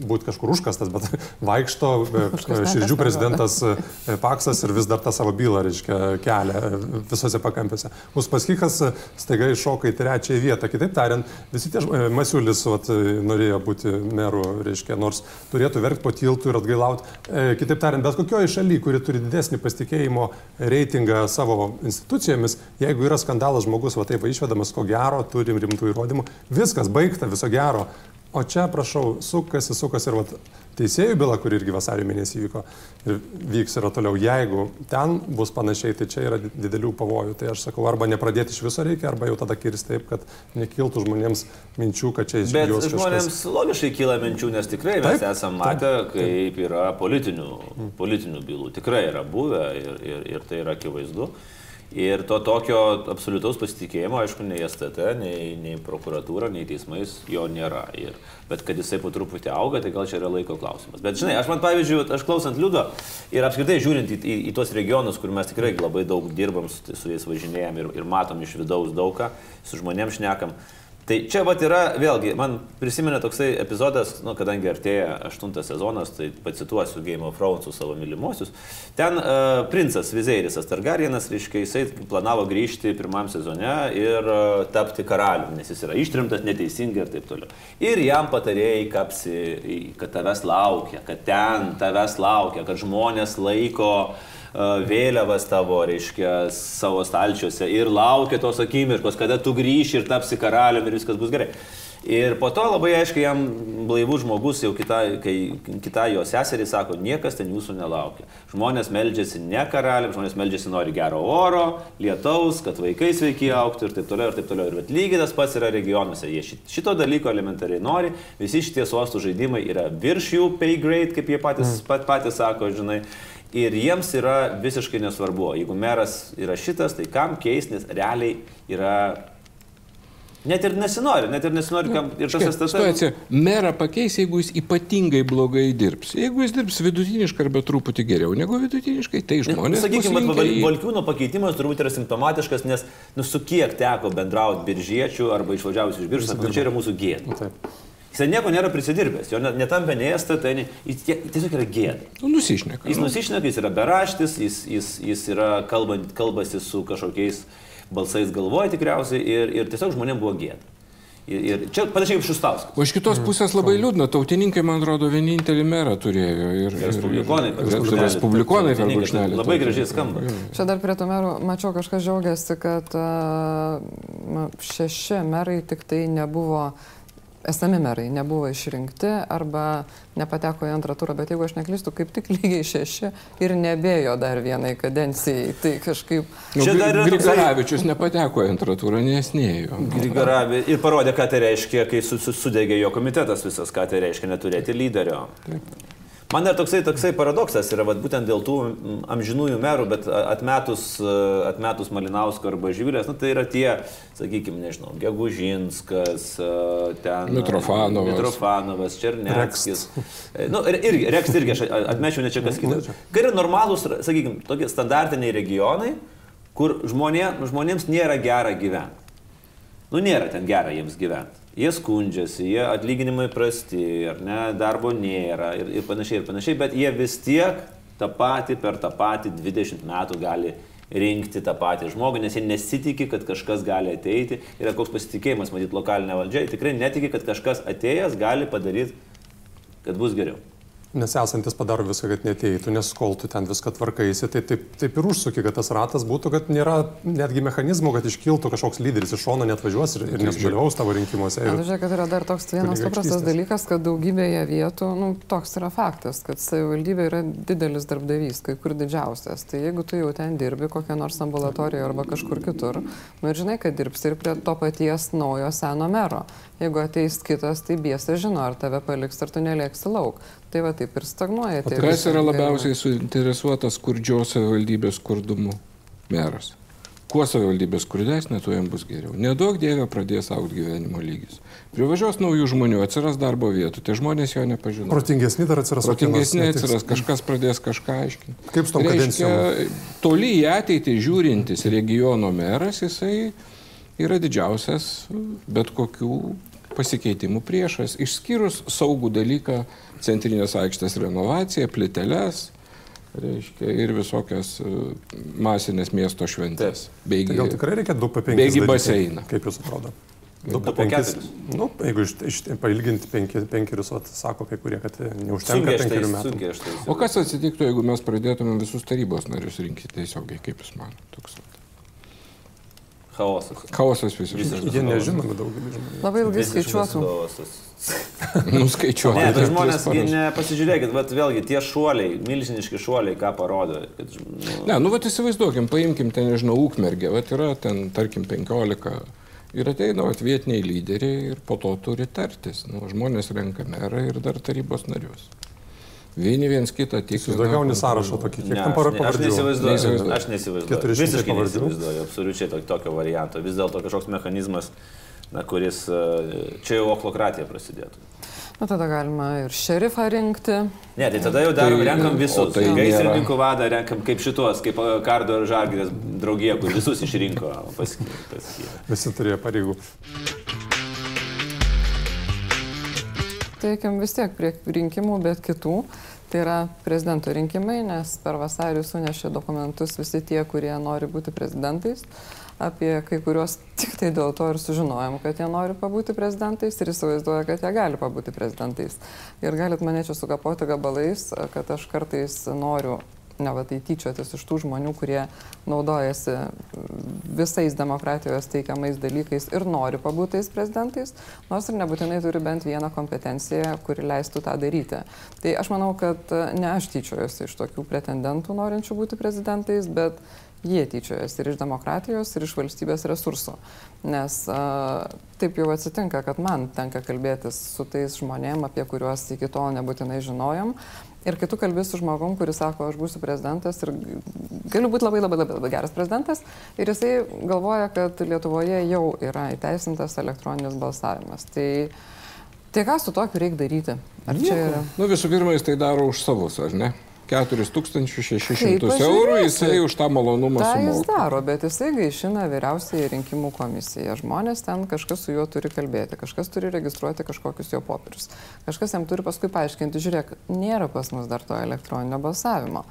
būti kažkur užkastas, bet vaikšto e, Kažkas širdžių prezidentas e, Paksas ir vis dar tą savo bylą, reiškia, kelia e, visose pakampiuose. Uspaskikas e, staiga iššoka į trečiąją vietą. Kitaip tariant, visi tie Masiulis vat, e, norėjo būti meru, reiškia, nors turėtų verkti po tiltų ir atgailauti. E, Kitaip tariant, bet kokioje šalyje, kuri turi didesnį pasitikėjimo reitingą savo institucijomis, jeigu yra skandalas žmogus, va taip va, išvedamas, ko gero, turim rimtų įrodymų, viskas baigta, viso gero. O čia, prašau, sukasi, sukasi ir vat, teisėjų byla, kuri irgi vasario mėnesį vyko ir vyks yra toliau. Jeigu ten bus panašiai, tai čia yra di- didelių pavojų. Tai aš sakau, arba nepradėti iš viso reikia, arba jau tada kirsti taip, kad nekiltų žmonėms minčių, kad čia Bet išgyvos žmonėms logiškai kyla minčių, nes tikrai mes Taip, esame matę, kaip yra politinių, politinių bylų. Tikrai yra buvę ir, ir, ir tai yra akivaizdu. Ir to tokio absoliutaus pasitikėjimo, aišku, nei STT, nei, nei prokuratūra, nei teismais jo nėra. Ir, bet kad jisai po truputį auga, tai gal čia yra laiko klausimas. Bet žinai, aš man pavyzdžiui, aš klausant Liudo ir apskritai žiūrint į, į, į tuos regionus, kur mes tikrai labai daug dirbam, su, su jais važinėjom ir, ir matom iš vidaus daugą, su žmonėms šnekam. Tai čia vat yra, vėlgi, man prisiminė toksai epizodas, nu, kadangi artėja aštuntas sezonas, tai pacituosiu Game of Thrones savo mylimosius. Ten uh, princas Vizeiris Astargarienas, reiškia, jisai planavo grįžti pirmam sezone ir uh, tapti karaliumi, nes jis yra ištrimtas neteisingai ir taip toliau. Ir jam patarėjai kapsi, kad tavęs laukia, kad ten tavęs laukia, kad žmonės laiko uh, vėliavas tavo, reiškia, savo stalčiuose ir laukia tos akimirkos, kada tu grįši ir tapsi karaliumi ir viskas bus gerai. Ir po to labai aiškiai jam blaivus žmogus, jau kita, kai kita jo seserį sako, niekas ten jūsų nelaukia. Žmonės meldžiasi ne karaliam, žmonės meldžiasi nori gero oro, lietaus, kad vaikai sveiki auktų ir taip toliau ir taip toliau. Ir vat lygiai tas pats yra regionuose. Jie ši- šito dalyko elementariai nori, visi šitie sostų žaidimai yra virš jų pay grade, kaip jie patys, pat, patys sako, žinai. Ir jiems yra visiškai nesvarbu, jeigu meras yra šitas, tai kam keis, nes realiai yra... Net ir nesinori, net ir nesinori, kam ir tas STT. Situacija. Merą pakeis, jeigu jis ypatingai blogai dirbs. Jeigu jis dirbs vidutiniškai arba truputį geriau negu vidutiniškai, tai žmonės. Sakykime, Valkiūno pakeitimas turbūt yra simptomatiškas, nes nu, su kiek teko bendrauti biržiečių arba išvažiavus iš biržos, sako, "Nu, čia yra mūsų gėda. Taip. Jis nieko nėra prisidirbęs, jo net- netampa nei STT, nei- jis tie- tiesiog yra gėda. Nu, nusišneka. Jis nusišneka, jis yra beraštis, jis, jis, jis yra kalbant, kalbasi su kažkokiais balsais galvoje tikriausiai ir, ir tiesiog žmonėms buvo gėda. Ir, ir čia panašiai kaip Šustauskas. O iš kitos pusės labai liūdna, tautininkai, man atrodo, vienintelį merą turėjo. Ir, Respublikonai, per ir, brūkšnelį. ir Respublikonai Tautininkai, brūkšnelį. Labai gražiai skamba. Čia dar prie to merų, mačiau, kažkas džiaugiasi, kad na, šeši merai tik tai nebuvo, esami merai nebuvo išrinkti arba nepateko į antrą turą, bet jeigu aš neklystu, kaip tik lygiai šeši ir nebėjo dar vienai kadencijai, tai kažkaip Nu, Čia dar Grigaravičius nepateko į antrą turą, nes neėjo. Grigarabė ir parodė, ką tai reiškia, kai su, su, sudegė jo komitetas visas, ką tai reiškia neturėti lyderio. Man dar toksai, toksai paradoksas yra vat, būtent dėl tų amžinųjų merų, bet atmetus, a, atmetus Malinausko arba Žyvilės, nu, tai yra tie, sakykime, nežinau, Gegužinskas, a, ten Mitrofanovas. Mitrofanovas, Černeckis. E, Nu, ir, irgi, Reks irgi aš atmečiau ne čia kas kitas. Kai yra normalūs, sakykime, tokie standartiniai regionai, kur žmonė, žmonėms nėra gera gyventi. Nu, nėra ten gera jiems gyventi. Jie skundžiasi, jie atlyginimai prasti, ar ne, darbo nėra ir, ir panašiai, ir panašiai, bet jie vis tiek tą patį per tą patį 20 metų gali rinkti tą patį žmogų, nes jie nesitikė, kad kažkas gali ateiti. Yra koks pasitikėjimas, matyt, lokalinė valdžia, tikrai netiki, kad kažkas atėjęs gali padaryti, kad bus geriau. Nes esantis padaro viską, kad neteitų, nes kol tu ten viską tvarkaisi, tai taip, taip ir užsuki, kad tas ratas būtų, kad nėra netgi mechanizmų, kad iškiltų kažkoks lyderis iš šono net važiuos ir, ir nesudalyvaus tavo rinkimuose. Na, Ir, žiūrėk, kad yra dar toks vienas paprastas dalykas, kad daugybėje vietų, nu, toks yra faktas, kad savivaldybė yra didelis darbdavys, kai kur didžiausias. Tai jeigu tu jau ten dirbi kokią nors ambulatoriją arba kažkur kitur, nu ir žinai, kad dirbsi ir prie to paties naujo seno mero. Jeigu ateis kitas, tai biesa žino, ar tave paliks, ar tu nelieksi lauk. Tai va taip ir stagnuoja. Tai Kas yra labiausiai suinteresuotas skurdžios savivaldybės skurdumu? Meras. Kuo savivaldybė skurdesnė, tuo jam bus geriau. Nedaug dievė pradės aukti gyvenimo lygis. Privažiuos naujų žmonių, atsiras darbo vietų, tie žmonės jo nepažino. protingesni dar atsiras. Nors, atsiras, kažkas pradės kažką aiškinti. Kaip su tom kadencijom? Toli į ateitį žiūrintis regiono meras, jisai yra didžiausias bet kokių pasikeitimų priešas, išskyrus saugų dalyką centrinės aikštės renovaciją, pliteles. Reiškia, ir visokias e, masinės miesto šventės. Tai Beigi, gal tikrai reikia 2 po 5. Bėgi baseiną. Kaip jūs atrodo? Du po keturis. Nu, jeigu iš, iš, pailginti penki, penkerius, vat, sako kai kurie, kad neužtenka aš tai, penkerių metų. sunkiai aš tai. o kas atsitiktų, jeigu mes pradėtumėm visus tarybos narius rinkti tiesiogiai, kaip jūs manote? Chaosas. Chaosas visiškai. Jie nežinomi daugelį žmonių. Labai ilgai chaosas. Nuskaičiuoti. Ne, tai per žmonės, ne, pasižiūrėkit, bet vėlgi tie šuoliai, milžiniški šuoliai, ką parodo. Kad, nu, Ne, nu, vat įsivaizduokim, paimkim ten, nežinau, Ukmergė, vat yra ten, tarkim, 15 ir ateina vietiniai lyderiai ir po to turi tartis. Nu, žmonės renka merą ir dar tarybos narius. Vieni viens kitą tik. Jūs daugiau gauni sąrašą tokį, kiek ne, para ne, aš pavardžių. neįsivaizduoju. Aš neįsivaizduoju. 400 Visiškai pavardžių. neįsivaizduoju absoliučiai to, tokio varianto. Vis dėlto kažkoks mechanizmas, na, kuris e, čia jau oklokratija prasidėtų. Na tada galima ir šerifą rinkti. Ne, tai tada jau darom, Tai- renkam visus. tai Gaisrininkų vadą renkam kaip šitos, kaip e, Kardo ir Žalgirės draugija, kur visus išrinko paskyrė. paskyrė. Visi turėjo pareigų. Eikim vis tiek prie rinkimų, bet kitų. Tai yra prezidento rinkimai, nes per vasarį sunešė dokumentus visi tie, kurie nori būti prezidentais. Apie kai kuriuos tik tai dėl to ir sužinojom, kad jie nori pabūti prezidentais ir įsivaizduoja, kad jie gali pabūti prezidentais. Ir galit mane čia sukapoti gabalais, kad aš kartais noriu ne va tai tyčiotis iš tų žmonių, kurie naudojasi visais demokratijos teikiamais dalykais ir nori pabūti tais prezidentais, nors ir nebūtinai turi bent vieną kompetenciją, kuri leistų tą daryti. Tai aš manau, kad ne aš tyčiojuosi iš tokių pretendentų norinčių būti prezidentais, bet jie tyčiojasi ir iš demokratijos, ir iš valstybės resursų. Nes a, taip jau atsitinka, kad man tenka kalbėtis su tais žmonėm, apie kuriuos iki tol nebūtinai žinojom. Ir kai tu kalbė su žmogum, kuris sako, aš būsiu prezidentas ir galiu būti labai labai labai, labai geras prezidentas, ir jisai galvoja, kad Lietuvoje jau yra įteisintas elektroninis balsavimas. Tai, tai ką su tokiu reikia daryti? Ar čia yra? Nu, visų pirma, jis tai daro už savus, ar ne? 4600 Kaip eurų jisai už tą malonumą Ta jis sumoka. daro, bet jisai gaišina vyriausiai rinkimų komisiją. Žmonės ten kažkas su juo turi kalbėti, kažkas turi registruoti kažkokius jo popierius. Kažkas jam turi paskui paaiškinti, žiūrėk, nėra pas mus dar to elektroninio balsavimo.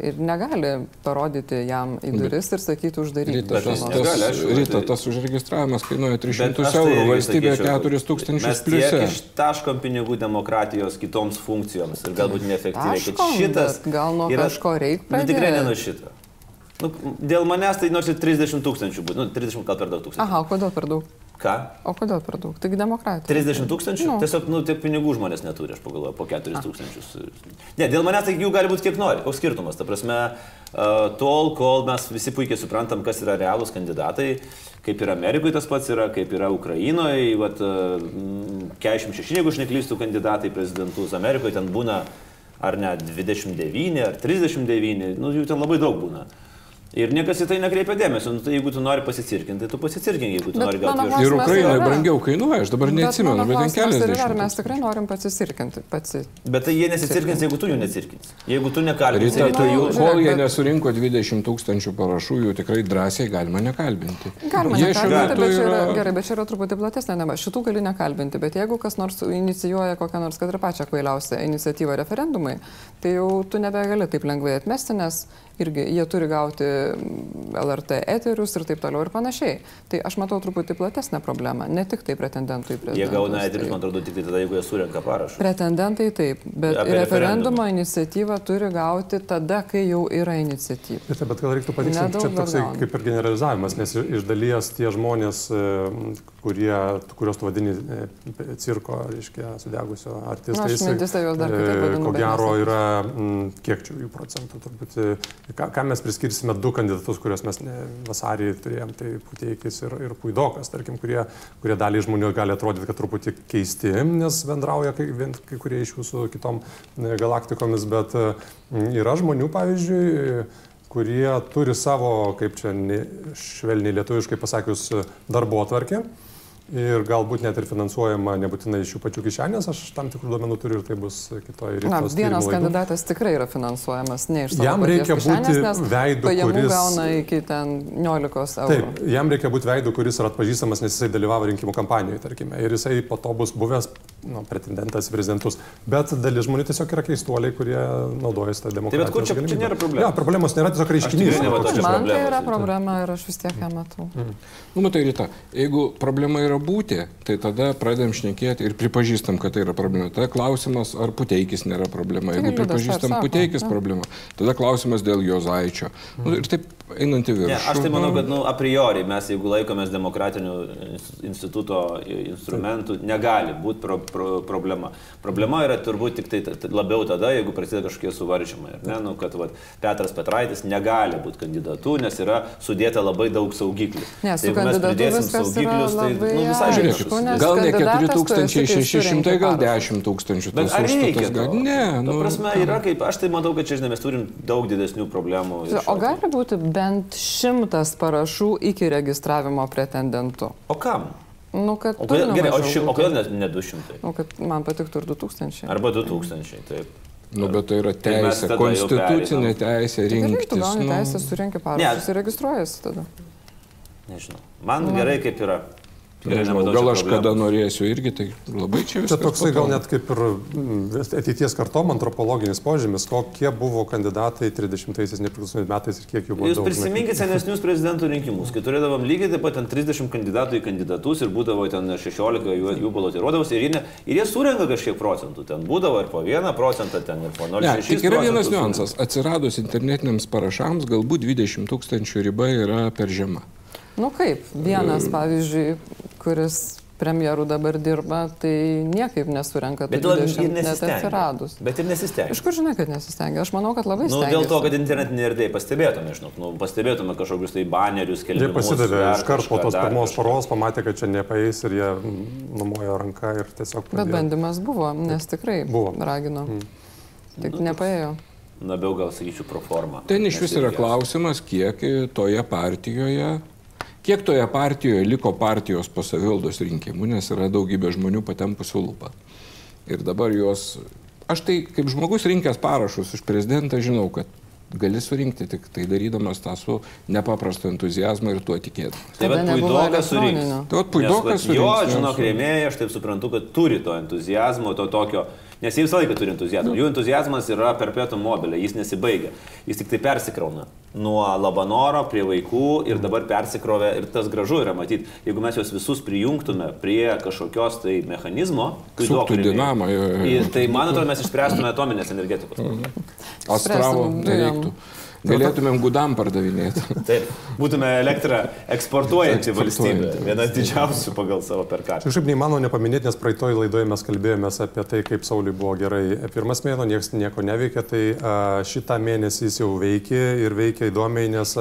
Ir negali parodyti jam į duris ir sakyti uždaryti. Ryta, Bet tas, tas, ryta, tai- tas užregistravimas kainuoja Bet 300 aš tai eurų, valstybė sakyčiau, 4000 Mes tiek pliuse. ištaškom pinigų demokratijos kitoms funkcijoms ir galbūt neefektyviai. Taškom, Šitas gal nuo kažko reik Nu, tikrai ne nuo šito. Nu, dėl manęs tai nors ir 30 tūkstančių būtų. Nu, 30 gal per daug tūkstančių. Aha, kodėl per daug? Ką? O kodėl per daug? Taigi demokratija. 30 tūkstančių? Nu. Tiesiog, nu, tiek pinigų žmonės neturi, aš pagalvoju, po 4 tūkstančius. Ne, dėl manęs tai jų gali būti kiek nori. Koks skirtumas? Ta prasme, uh, tol, kol mes visi puikiai suprantam, kas yra realūs kandidatai, kaip ir Amerikoje tas pats yra, kaip yra Ukrainoje, vat, uh, 46, jeigu aš neklystu, kandidatai prezidentus, Amerikoje ten būna ar ne 29, ar 39, nu, jų ten labai daug būna. Ir niekas į tai nekreipia dėmesio. Nu, tai jeigu tu nori pasicirkinti, tai tu pasicirkink, jeigu tu Bet nori gauti klausimas Ir. Ukrainoje yra- brangiau kainuoja, aš dabar neatsimenu, bet ten yra, ar mes tikrai norim pasisirkinti. Pasi... Bet tai jie nesicirkins, jeigu tu jų necirkins. Jeigu tu nekalbinsi, Ryta, tai tai jų... kol jie bet- nesurinko 20 tūkstančių parašų, jų tikrai drąsiai galima nekalbinti. Galima Jie šiuo nekalbinti, metu bet čia yra, yra- gerai, bet čia yra truputį platesnė tema. Šitų gali nekalbinti, bet jeigu kas nors inicijuoja kokią nors, kad ir pačią kvailiausią iniciatyvą referendumai, tai jau tu nebegali taip lengvai atmesti, nes irgi jie turi gauti LRT eterius ir taip toliau ir panašiai. Tai aš matau truputį platesnę problemą, ne tik tai pretendentų į prezidentus. Jie gauna eterius, tai- man atrodo, tik tai tada, jeigu jie surenka parašus. Pretendentai taip, bet Apie referendumo iniciatyvą turi gauti tada, kai jau yra iniciatyva. Bet, bet gal reiktų patikslinti, čia toksai kaip ir generalizavimas, nes iš dalies tie žmonės, e, kurie, kuriuos tu vadini e, cirko, reiškia, sudegusio artistais, Nu, aš mintyse juos dar kitaip e, vadinu, ko gero yra, mm, kiek čia jų procentų, turbūt, e, ką, ką mes priskirsime du kandidatus, kuriuos mes ne, vasarį turėjom, tai Puteikis ir, ir Puidokas, tarkim, kurie, kurie daliai žmonių gali atrodyti, kad truputį keisti, nes bendrauja kai, kai kurie iš jų su kitom galaktikomis, bet yra žmonių, pavyzdžiui, kurie turi savo, kaip čia švelniai lietuviškai pasakius, darbo atvarkę. Ir galbūt net ir finansuojama nebūtinai iš jų pačių kišenės, aš tam tikrų duomenų turiu ir tai bus kitoje Na, rytos. vienas kandidatas tikrai yra finansuojamas ne iš savo Jam reikia kišenės, būti veidu, kuris- gauna iki ten 19 eurų. Taip, jam reikia būti veidu, kuris yra atpažįstamas, nes jisai dalyvavo rinkimų kampanijoje, tarkime, ir jisai po to bus buvęs nu, pretendentas į prezidentus. Bet dalis žmonių tiesiog yra keistuoliai, kurie naudojasi tą demokratiją. bet kur čia- čia nėra problemos? Ne, problemos nėra tiesiog reiškinys. tikrai nematau čia Man tai yra tai- problema ir aš vis tiek ją matau. Nu, matai, Rita, jeigu problema yra būti, tai tada pradedam šnekėti ir pripažįstam, kad tai yra problema. Tada klausimas, ar puteikis nėra problema. Jeigu Tai pripažįstam puteikis problema, tada klausimas dėl jo zaičio. Nu, ir taip einant į Ne, viršų. aš tai manau, kad nu, a priori mes, jeigu laikomės demokratinių ins- instituto instrumentų, negali būti pro, pro, problema. Problema yra turbūt tik tai labiau tada, jeigu prasideda kažkokie suvaržymai. ar Ne, nu, kad vat, Petras Petraitis negali būti kandidatu, nes yra sudėta labai daug saugiklių. Ne, Tai jeigu mes pridėsim saugiklius, tai nu, visai žiūrėkit. nes Gal ne kandidatas tu esi, kai 4600, surenki gal parašus. 10 tūkstančių. Bet ar reikia? gal-? Ne, nu, prasme, yra kaip, aš tai matau, kad čia, žinai, mes turim daug didesnių problemų. ir O gali būti bent šimtas parašų iki registravimo pretendentu. O kam? Nu, kad O kodėl, gerai, o, ši, o kodėl ne, ne 200? Nu, kad man patiktų ir 2000. Arba 2000, taip. Nu, bet tai yra Tai teisė, jau konstitucinė teisė Tai gerai, tu rinktis. gauni nu. teisę surinkti parašus ir registruojasi tada. Nežinau. Man gerai kaip yra. Nežinau, gal čia aš kada norėsiu irgi, tai labai čia Čia viskas. toksai gal net kaip ir mm, ateities kartom antropologinis požymis, kokie buvo kandidatai 30-aisiais nepriklausomybės metais ir kiek jų buvo. Jūs daug. prisiminkite senesnius prezidentų rinkimus, kai turėdavom lygiai taip pat ten 30 kandidatų į kandidatus ir būdavo ten 16 jų, jų balotiruodavosi ir, jie ir jie surenka kažkiek procentų. Ten būdavo ir po 1 procentą, ten ir po 0,6 Ne, tik yra vienas niuansas. Atsiradus internetiniams parašams, galbūt 20 tūkstančių riba yra per žema. Nu kaip, vienas, pavyzdžiui, kuris premjerų dabar dirba, tai niekaip nesurenka tų Bet ir 20 net atsiradus. Bet ir nesistengia. Iš kur žinai, kad nesistengia? Aš manau, kad labai Nu, stengia. dėl to, kad internetinė erdvė pastebėtume, žinok, nu, pastebėtume kažkokius tai banerius, Jie kelius. pasidavė iš karto po tos pirmos paros, pamatė, kad čia nepaeis ir jie numojo ranką ir tiesiog... Bet pradėjo. bandymas buvo, nes tikrai Buvo. ragino. Mm. Tik Nu, nepaėjo. Labiau gal sakyčiau pro formą. Ten iš vis yra klausimas, kiek toje partijoje, kiek toje partijoje liko partijos po savivaldos rinkimų, nes yra daugybė žmonių patempusių lūpą. Ir dabar juos, aš tai kaip žmogus rinkęs parašus už prezidentą žinau, kad gali surinkti tik tai darydamas tą su nepaprastu entuzijazmu ir tuo tikėdamas. Tai nebuvo puidokas surinks. Tai vat puidokas Nes, vat, Jo, surinks, žinok, rėmėjai, aš taip suprantu, kad turi to entuzijazmo, to tokio, nes jie visą laiką turi entuzijazmą. Jų entuzijazmas yra perpetuum mobilė, jis nesibaigia. Jis tik tai persikrauna. Nuo labanoro prie vaikų ir dabar persikrovė ir tas gražu yra matyti. Jeigu mes juos visus prijungtume prie kažkokios tai mechanizmo, rėmėjų, dinamą, Tai man atrodo, mes išspręstume atominės energetikos. Astravo Spręsim nereiktų. Galėtumėm gudam pardavinėti. Taip, būtume elektrą eksportuojanti valstybė, Eksportuojanti viena didžiausių pagal savo perkatą. Kažkaip neįmanoma nepaminėti, nes praeitoj laidoje mes kalbėjomės apie tai, kaip Sauliui buvo gerai pirmas mėno, niekas nieko neveikė, tai a, šitą mėnesį jis jau veikė ir veikė įdomiai, nes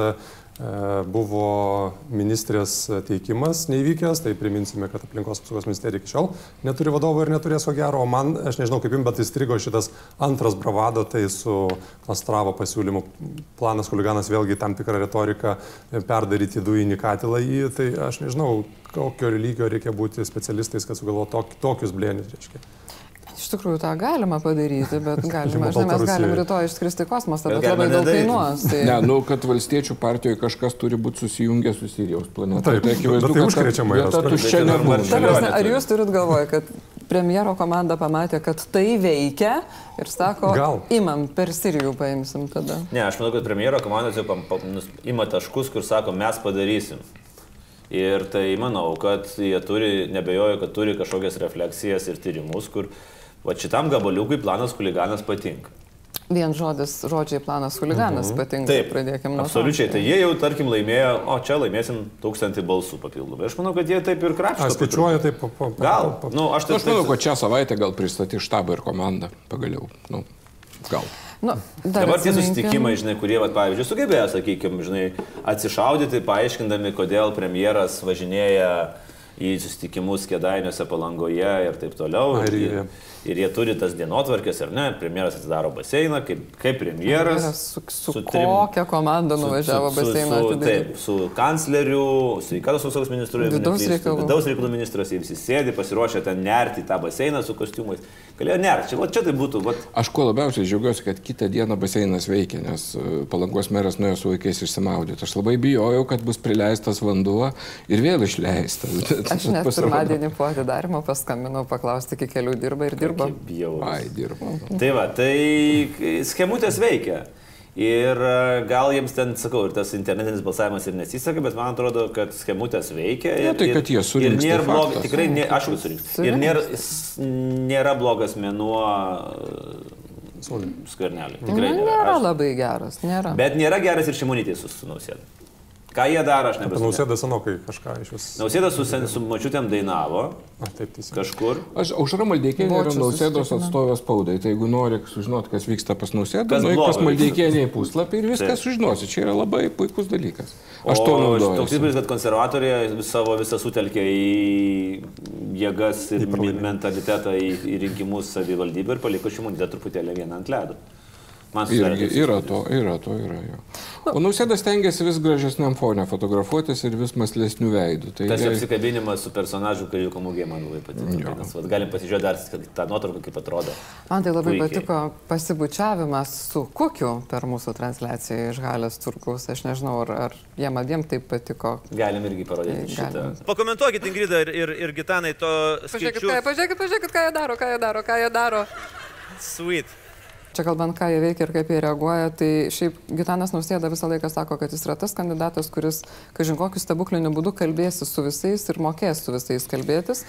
buvo ministrės teikimas neįvykęs, tai priminsime, kad aplinkos apsaugos ministerija iki šiol neturi vadovo ir neturės ko gero, o man, aš nežinau kaip jums, bet įstrigo šitas antras bravado, tai su Astravo pasiūlymu planas huliganas vėlgi tam tikrą retoriką e, perdaryti dujinį katilą į, tai aš nežinau, kokio lygio reikia būti specialistais, kad sugalvotų tok, tokius blėnius, reiškia. Iš tikrųjų, tą galima padaryti, bet galima, žinai, mes galim rytoj išskristi kosmosą, Bet bet labai daug kainuos. Tai... Ne, nu, kad valstiečių partijoje kažkas turi būti susijungęs su Sirijos planeta. Taip, tai akivaizdu, tai užkrečiama yra tuščia Bet tai Ta prasme, ar jūs turit galvoje, kad premjero komanda pamatė, kad tai veikia ir sako, Gal. imam, per Sirijų paimsim tada. Ne, aš manau, kad premjero komandos jau pam- pam- ima taškus, kur sako, mes padarysim. Ir tai manau, kad jie turi, nebejoju, kad turi kažkokias refleksijas ir tyrimus, kur va šitam gabaliukui planas huliganas patinka. Vien žodis, žodžiai planas huliganas patinka. Taip, pradėkime nuo to. Absoliučiai, tai jie jau, tarkim, laimėjo, o čia laimėsim tūkstantį balsų papildomai. Aš manau, kad jie taip ir krapšto. Aš skaičiuoju taip. Pa, pa, pa, Gal, pa, pa. nu, aš taip Aš manau, kad šią savaitę gal pristatys štabą ir komandą pagaliau. Nu, gal. Nu, Dabar tie susitikimai, žinai, kurie, vat, pavyzdžiui, sugebėjo, sakykime, žinai, atsišaudyti, paaiškindami, kodėl premjeras važinėja į susitikimus kėdainiuose palangoje ir taip toliau. Airijoje. Ir, ir jie turi tas dienotvarkės, ar ne? Premjeras atidaro baseiną, kaip, kaip premjeras. Su, su, su trim- kokia komanda nuvažiavo su, su, baseiną su, atidaryti? taip, su kancleriu, sveikatos apsaugos ministru, Vidaus reikalų. vidaus reikalų ministras, jie visi sėdi, pasiruošę ten nerti tą baseiną su kostiumais. Galėjo nerti, čia, va, čia tai būtų, va, Aš kuo labiausiai džiaugiuosi, kad kitą dieną baseinas veikia, nes e, palangos meras nuėjo su vaikais išsimaudyti. Aš labai bijojau, kad bus prileistas vanduo ir vėl išleistas. Bet Aš net pasirodo- pirmadienį po atidarimo paskambinau paklausti, kiek kelių dirba ir dirba. Bijau. Ai, dirba. Tai va, tai schemutės veikia. Ir e, gal jiems ten, sakau, ir tas internetinis balsavimas ir nesiseka, bet man atrodo, kad schemutės veikia. Ne, ir, tai, ir- kad jie surinks, Ir nėra tai blogas, tikrai, ne, aš jau surinks. Ir nėra, nėra blogas mėnuo Sauliui. skverneliui. Nu, Tikrai nėra. nėra Aš- labai geras, nėra. Bet nėra geras ir šimonytė su, nausėda. Ką jie daro, aš nebesu. nausėdą senokai kažką iš vis. Nausėda su, sen- su mačiutėm dainavo A, taip, teisingai. kažkur. Aš aušra Maldeikienė yra nausėdos atstovės spaudai. Tai jeigu nori sužinoti, kas vyksta pas nausėdą, Kas nueik pas blogo Maldeikienę į puslapį ir viską sužinosi. Čia yra labai puikus dalykas. Aš to Toks naudoju. įspūdis, kad konservatoriai savo visą sutelkė į jėgas ir mi- mentalitetą į, į rinkimus savivaldybę ir paliko šimonytę truputėlį vieną ant ledo. Man Irgi yra to, yra to, yra jo. O nausėdas tengiasi vis gražesniam fone fotografuotis ir vis maslesnių veidų. Tai Tas jai- apsikabinimas su personažu Kailiuko mūgė man labai patiko. Nes, vat, galim pasižiūrėti dar tą nuotrauką, kaip atrodo. Man tai labai Puikiai. patiko pasibučiavimas su kukiu per mūsų transliaciją iš Galės turkaus. Aš nežinau, ar, ar jiem abiem taip patiko. Galim irgi parodyti Tai šitą. galim. Pakomentuokit, Ingrida ir, ir, ir Gitanai, to Pažiūrėkit, ką, pažiūrėkit, pažiūrėkit, ką jie daro, ką jie daro, ką jie daro. Sweet. Čia kalbant, ką jie veikia ir kaip jie reaguoja, tai šiaip Gitanas Nausėda visą laiką sako, kad jis yra tas kandidatas, kuris, kažin kokiu stebukliniu būdu kalbėsi su visais ir mokės su visais kalbėtis.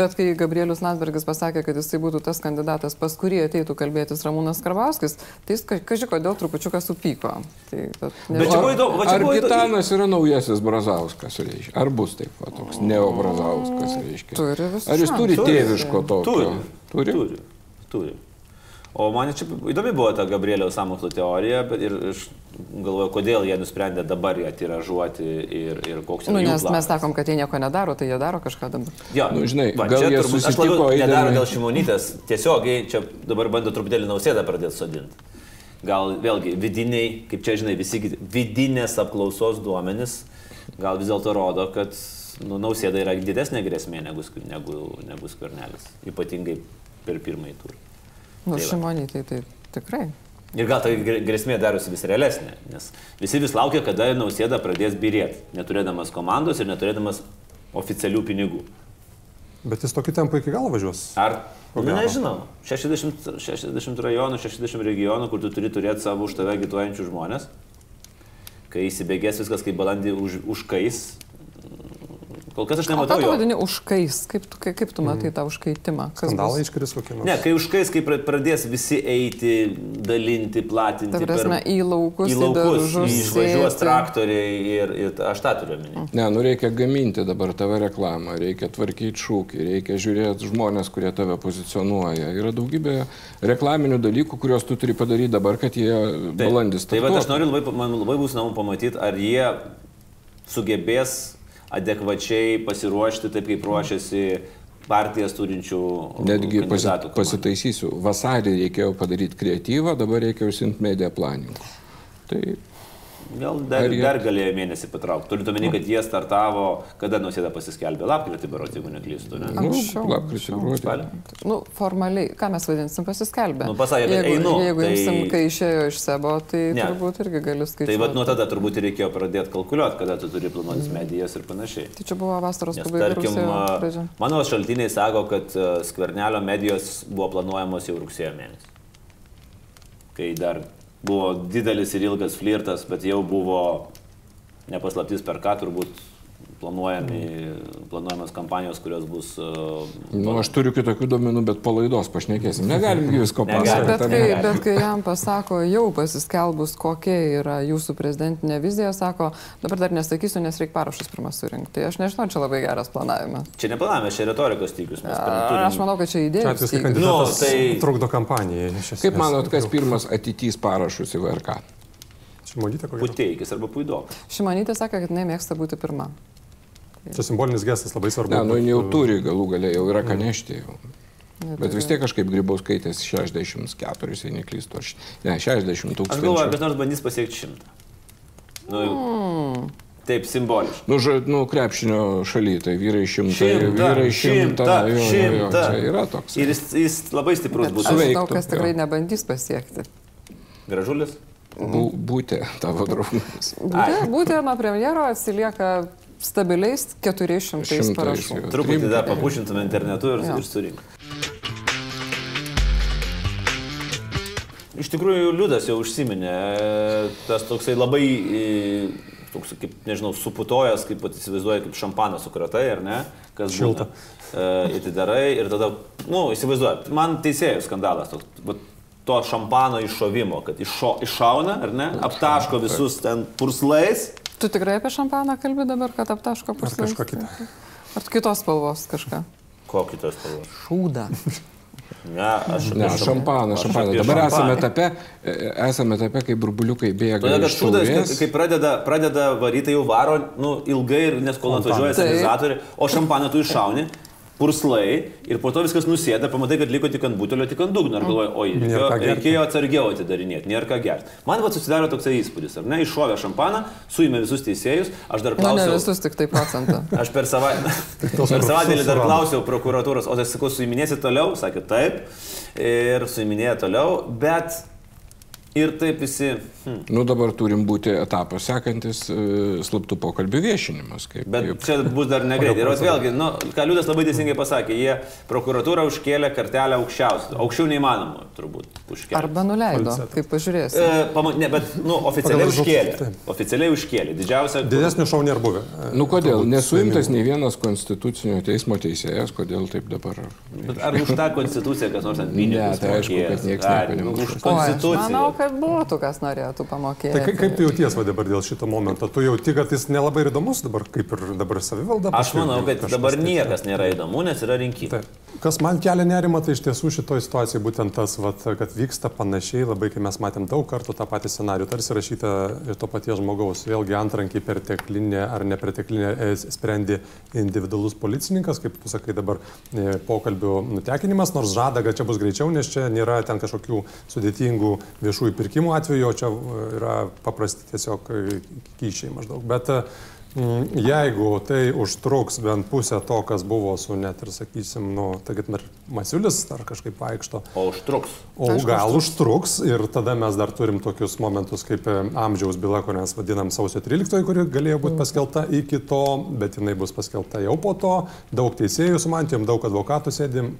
Bet kai Gabrielius Landsbergis pasakė, kad jisai būtų tas kandidatas, pas kurį ateitų kalbėtis Ramūnas Karbauskis, tai jis, ka- kaži kodėl trupučiuką supyko. Tai, bet, Bet čia buvo įdomu, va čia Ar įdomu. Gitanas yra naujasis Brazauskas, reiškia? Ar bus taip, va, toks neo Brazauskas, reiškia? Ar jis turi tėviško tokio? Turi. Turi? Turi. Turi. O man čia įdomi buvo ta Gabrielio samokslo teorija, bet ir aš galvoju, kodėl jie nusprendė dabar ją tiražuoti ir, ir koks Nu, yra jų nes mes planas. sakom, kad jie nieko nedaro, tai jie daro kažką dabar. Jo, Nu, žinai, va, gal čia jie turbūt- susitiko labiau nedaro dėl šimonytės, tiesiogiai čia dabar bando truputėlį nausėdą pradėti sodinti. Gal vėlgi vidiniai, kaip čia žinai, visi vidinės apklausos duomenys, gal vis dėlto rodo, kad nu, nausėda yra didesnė grėsmė negu, negu, negu skvernelis, ypatingai per pirmąjį turą. Nu, Tai va. šimoniai, tai, tai tikrai. Ir gal ta gr- grėsmė darosi vis realesnė, nes visi vis laukia, kada nausėda pradės birėti, neturėdamas komandos ir neturėdamas oficialių pinigų. Bet jis tokiu tempu iki galo važiuos. Ar? Nu, nežinau. 60, 60 rajonų, 60 regionų, kur tu turi turėti savo už tave agituojančių žmonės. Kai įsibėgės viskas kaip balandį už, užkais. Kol kas aš O ką nematau tu jo. vadini užkais? Kaip, tu- kaip, kaip tu matai tą užkaitimą? Kas Skandalai iškris kokie nors. Ne, kai užkais, kai pra- pradės visi eiti, dalinti, platinti. Ta prasme, į laukus, į laukus, daržus, išvažiuos traktoriai ir, ir aš tą turiu omeny. Ne, nu reikia gaminti dabar tave reklamą, reikia tvarkyti šūkį, reikia žiūrėti žmonės, kurie tave pozicionuoja. Yra daugybė reklaminių dalykų, kuriuos tu turi padaryti dabar, kad jie balandis. Tai va, aš noriu labai, man labai bus įdomu pamatyti, ar jie sugebės adekvačiai pasiruošti taip, kaip ruošiasi partijas turinčių Netgi pasi, pasitaisysiu. Vasarį reikėjo padaryti kreatyvą, dabar reikia užsimti media planingu. Tai Gal dar, Ar jie- dar galėjo mėnesį patraukti. Turint omeny, kad jie startavo, kada nusėda pasiskelbė lapkritį, berots, jeigu neklystu. Ne? Nu, Anksčiau, lapkritį, anksčiau. gruodį. Nu, formaliai, ką mes vadinsim, pasiskelbė. Nu, pasakė, jeigu, einu, Jeigu tai- imsim, kai išėjo iš sebo, tai Ne. turbūt irgi gali skaičiuoti. Tai vad nuo tada turbūt ir reikėjo pradėti kalkuliuoti, kada tu turi planuotis medijas ir panašiai. Tai čia buvo vasaros pabaiga, tarkim, mano šaltiniai sako, kad skvernelio medijos buvo planuojamos jau rugsėjo mėnesį. Kai dar buvo didelis ir ilgas flirtas, bet jau buvo nepaslaptis per ką turbūt planuojami, planuojamas kampanijos, kurios bus... a, Nu, aš turiu kitokių duomenų, bet po laidos pašnekėsim. Negalim visko pasakoti. Bet kai, ne? bet kai jam pasako, jau pasiskelbus, kokia yra jūsų prezidentinė vizija, sako, dabar dar nesakysiu, nes reikia parašus pirmą surinkti. Tai aš nežinau, čia labai geras planavimas. Čia neplanavome, čia retorikos stygius. Turim... Aš manau, kad čia Čia idėja. kai stygius. kandidatas Nu, tai- trukdo kampanijai. Kaip manot, kas pirmas atitys parašus į VRK? Šimonytė kokia? Puteikis arba puidokas. Šimonytė sakė, kad jinai mėgsta būti pirma. Čia simbolinis gestas labai svarbu. Ne, nu jau uh, turi, galų galia jau yra ką nešti. Jau. Bet vis tiek kažkaip grybau skaitęs 64, jei neklystu. Aš, ne, 60 Aš galvoju, tūkstančių. kas nors bandys pasiekti šimtą. Nu, Taip, simboliškai. Nu, ža, nu, krepšinio šaly, tai vyrai šimtą, Šimtą, vyrai šimtą. šimtą, jo, jo, jo, šimtą. Čia yra toks. Ir jis, jis labai stiprus Bet bus. aš žinau, kas tikrai jo. nebandys pasiekti. Gražulis. Bu, būti tavo draugas. Būtė, būtė nuo premjero atsilieka stabiliais 400 Šimtais, parašų. Truputį dar papušintume internetu ir, Jo. ir surink. Iš tikrųjų, Liudas jau užsiminė, tas toksai labai, e, toks, kaip, nežinau, suputojas, kaip pat įsivaizduoja, kaip šampaną sukratai, ar ne? Kas Šilta. E, Atidarai ir tada, na, nu, įsivaizduoju, man teisėjų skandalas toks. vat To šampano iššovimo, kad iššo, iššauna, ar ne, aptaško visus ten purslais, Tu tikrai apie šampaną kalbi dabar, kad aptaško Ar puslapį? kažką kitą. Ar kitos spalvos kažką? kokį tos spalvos. Šūdą. Ne, aš Ne, šampaną, šampaną. Dabar esame šampaną. etape, esame etape, kai burbuliukai bėga. Todėl, kad šūdas, kai pradeda, pradeda varyti, jau varo nu, ilgai, ir nes kol atvažiuoja stabilizatoriai, o šampaną tu iššauni, purslai ir po to viskas nusėda, pamatai, kad liko tik ant butelio, tik ant dugno ir galvoji, oi, reikėjo, reikėjo atsargiau atidarinėti, nėra ką gerti. Man va susidaro toksai įspūdis, ar ne, iššovė šampaną, suėmė visus teisėjus, aš dar Na, ne klausiau. visus tik tai procentą. Aš per, sava... tos per kur savaitgalį dar klausiau prokuratūros, o tai sakau, suiminėsi toliau, sakė taip, ir suiminėjo toliau, bet ir taip visi, hm, Nu dabar turim būti etapas sekantis e, slaptų pokalbių viešinimas. Kaip, Bet kaip. čia bus dar negreit. Ir vėlgi, nu, ką Liudas labai teisingai pasakė, jie prokuratūra užkėlė kartelę aukščiausią. Aukščiau neįmanoma, turbūt, užkėlė. Arba nuleido, Falsetas. kaip pažiūrėsi. E, pama, ne, bet, nu, oficialiai užkėlė. Oficialiai užkėlė. Didžiausia. Didesnių šau nėra buvę. Nu kodėl? Nesuimtas nei vienas konstitucinio teismo teisėjas, kodėl taip dabar? Bet ar už tą konstituciją kas nors pinigus? Ne, tai aišku, kad nieks Ai, nieko nemuša. Už konstituciją. manau, kad būtų kas norėtų pamokėti. Tai kaip, kaip tu jauties va dabar dėl šito momento? Tu jauti, kad jis nelabai ir įdomus dabar, kaip ir dabar savivalda? Aš manau, kad dabar tai- niekas nėra įdomu, nes yra rinkimai. Taip. Kas man kelia nerima, tai iš tiesų šitoje situacijoje būtent tas, vat, kad vyksta panašiai, labai kai mes matėm daug kartų tą patį scenarių, tarsi rašyta iš to paties žmogaus. Vėlgi antrankiai perteklinė ar neperteklinė e, sprendė individualus policininkas, kaip tu sakai dabar, e, pokalbių nutekinimas, nors žada, kad čia bus greičiau, nes čia nėra ten kažkokių sudėtingų viešųjų pirkimų atveju, o čia e, yra paprasti tiesiog e, kyšiai maždaug. Bet e, Jeigu tai užtruks bent pusę to, kas buvo su net ir, sakysim, nu, tai ir Masiulis ar kažkaip vaikšto, O užtruks. o gal užtruks ir tada mes dar turim tokius momentus kaip amžiaus byla, kurią mes vadinam sausio 13, kuri galėjo būti paskelbta iki to, bet jinai bus paskelbta jau po to, daug teisėjų su mantijom, daug advokatų sėdim.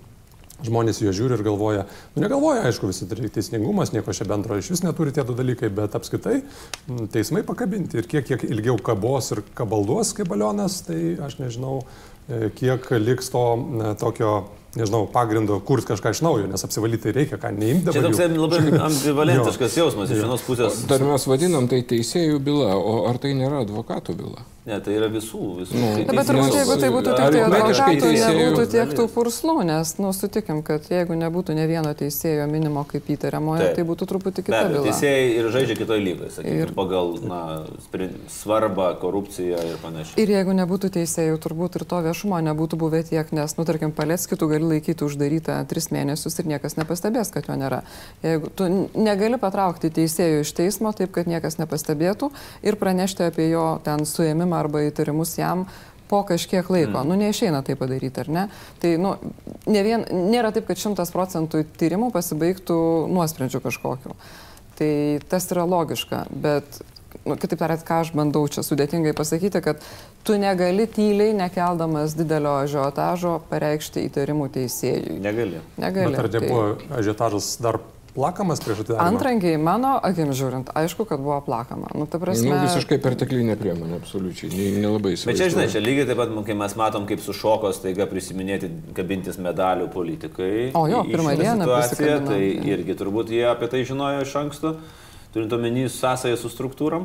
Žmonės jo žiūri ir galvoja, nu negalvoja, aišku, visi turi teisingumas, nieko čia bendro iš vis neturi tie du dalykai, bet apskaitai m, teismai pakabinti ir kiek, kiek ilgiau kabos ir kabalduos kaip balionas, tai aš nežinau, e, kiek liks to e, tokio, nežinau, pagrindo kurti kažką iš naujo, nes apsivalyti reikia, ką neimti Čia toks labai ambivalentiškas jausmas iš vienos pusės. Dar mes vadinam tai teisėjų byla, o ar tai nėra advokatų byla? Ne, tai yra visų, visų. Nu, Tai bet turbūt jeigu tai būtų tik tai advokatų, nebūtų tiek tų purslų, nes, nu, sutikim, kad jeigu nebūtų ne vieno teisėjo minimo kaip įtariamojo, Taip. tai būtų truputį kita abejo, byla. teisėjai ir žaidžia kitoje lygoje, sakykime, Ir- pagal na, svarbą, korupciją ir panašiai. Ir jeigu nebūtų teisėjų, turbūt ir to viešumo nebūtų buvę tiek, nes, nu, tarkim, Paleckį tu gali laikyti uždarytą tris mėnesius ir niekas nepastebės, kad jo nėra. Jeigu tu negali patraukti teisėjų iš teismo taip, kad niekas nepastebėtų ir pranešti apie jo ten suėmimą arba įtarimus jam po kažkiek laiko. Mm. Nu, neišeina tai padaryti, ar ne? Tai, nu, ne vien, nėra taip, kad šimtas procentų tyrimų pasibaigtų nuosprendžiu kažkokiu. Tai tas yra logiška, bet, nu, kitaip tariant, ką aš bandau čia sudėtingai pasakyti, kad tu negali tyliai, nekeldamas didelio ažiotažo, pareikšti įtarimų teisėjui. Negali. Negali. Bet ar tai... nebuvo ažiotažas dar plakamas prieš atidarymą? Antrankiai, mano akim žiūrint, aišku, kad buvo plakama. Nu, ta prasme... Nu, visiškai perteklinė priemonė, absoliučiai, ne, nelabai įsivaizduoju. Bet čia, žinai, čia lygiai taip pat, kai mes matom, kaip su šokos taiga prisiminėti, kabintis medalių politikai. O jo, pirmą dieną Tai irgi turbūt jie apie tai žinojo iš anksto, turint omeny sąsąją su struktūrom.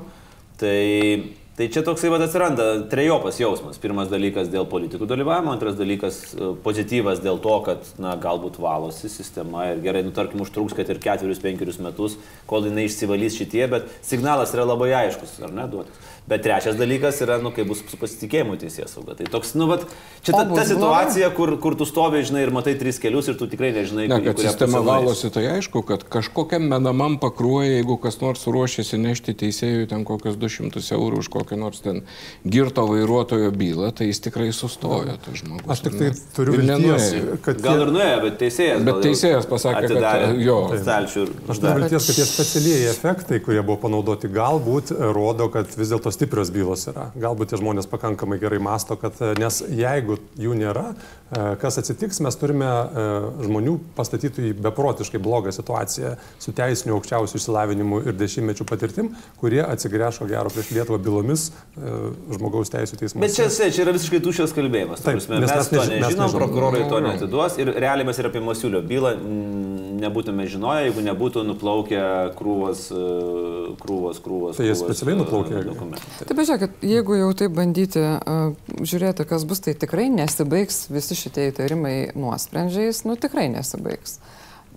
Tai, tai čia toksai vad atsiranda trejopas jausmas. Pirmas dalykas dėl politikų dalyvavimo, antras dalykas e, pozityvas dėl to, kad, na, galbūt valosi sistema ir gerai, nu, tarkim, užtruks, kad ir ketverius, penkerius metus, kol jinai išsivalys šitie, bet signalas yra labai aiškus, ar ne, duotas. Bet trečias dalykas yra, nu, kaip bus su pasitikėjimu teisės sauga. Tai toks, nu, vat, čia ta, ta situacija, kur, kur tu stovi, žinai, ir matai tris kelius ir tu tikrai nežinai, Ne, kad kurią sistema valosi, tai aišku, kad kažkokiam menamam pakruoja, jeigu kas nors ruošiasi nešti teisėjui ten kokius 200 eurų už kokią nors ten girto vairuotojo bylą, tai jis tikrai sustojo, tas žmogus. Aš tik tai turiu vilties, kad... Gal ir nuėjo, bet teisėjas. Bet teisėjas pasakė, kad, atidarė jo. stalčių Aš turiu vilties, kad tie specialieji efektai, kurie buvo panaudoti, galbūt e, rodo, kad vis dėlto stiprios bylos yra. Galbūt tie žmonės pakankamai gerai masto, kad nes jeigu jų nėra, kas atsitiks, mes turime e, žmonių pastatytų į beprotiškai blogą situaciją su teisiniu aukščiausiu išsilavinimu ir dešimtmečių patirtim, kurie atsigręžo gero prieš Lietuvą bylomis e, žmogaus teisų teismuose. Bet čia, čia čia yra visiškai tuščias kalbėjimas. ta Taip, mes, mes mes to neži- mes nežinom, nežinom. prokurorai to netiduos ir realiai mes ir apie Masiulio bylą nebūtume žinoję, jeigu nebūtų nuplaukę krūvos, e, krūvos, krūvos. Tai jie specialiai e, nuplaukė? dokumentų. Taip, žiūrėkit, jeigu jau taip bandyti žiūrėti, kas bus, tai tikrai nesibaigs visi šitie įtarimai nuosprendžiais, nu tikrai nesibaigs.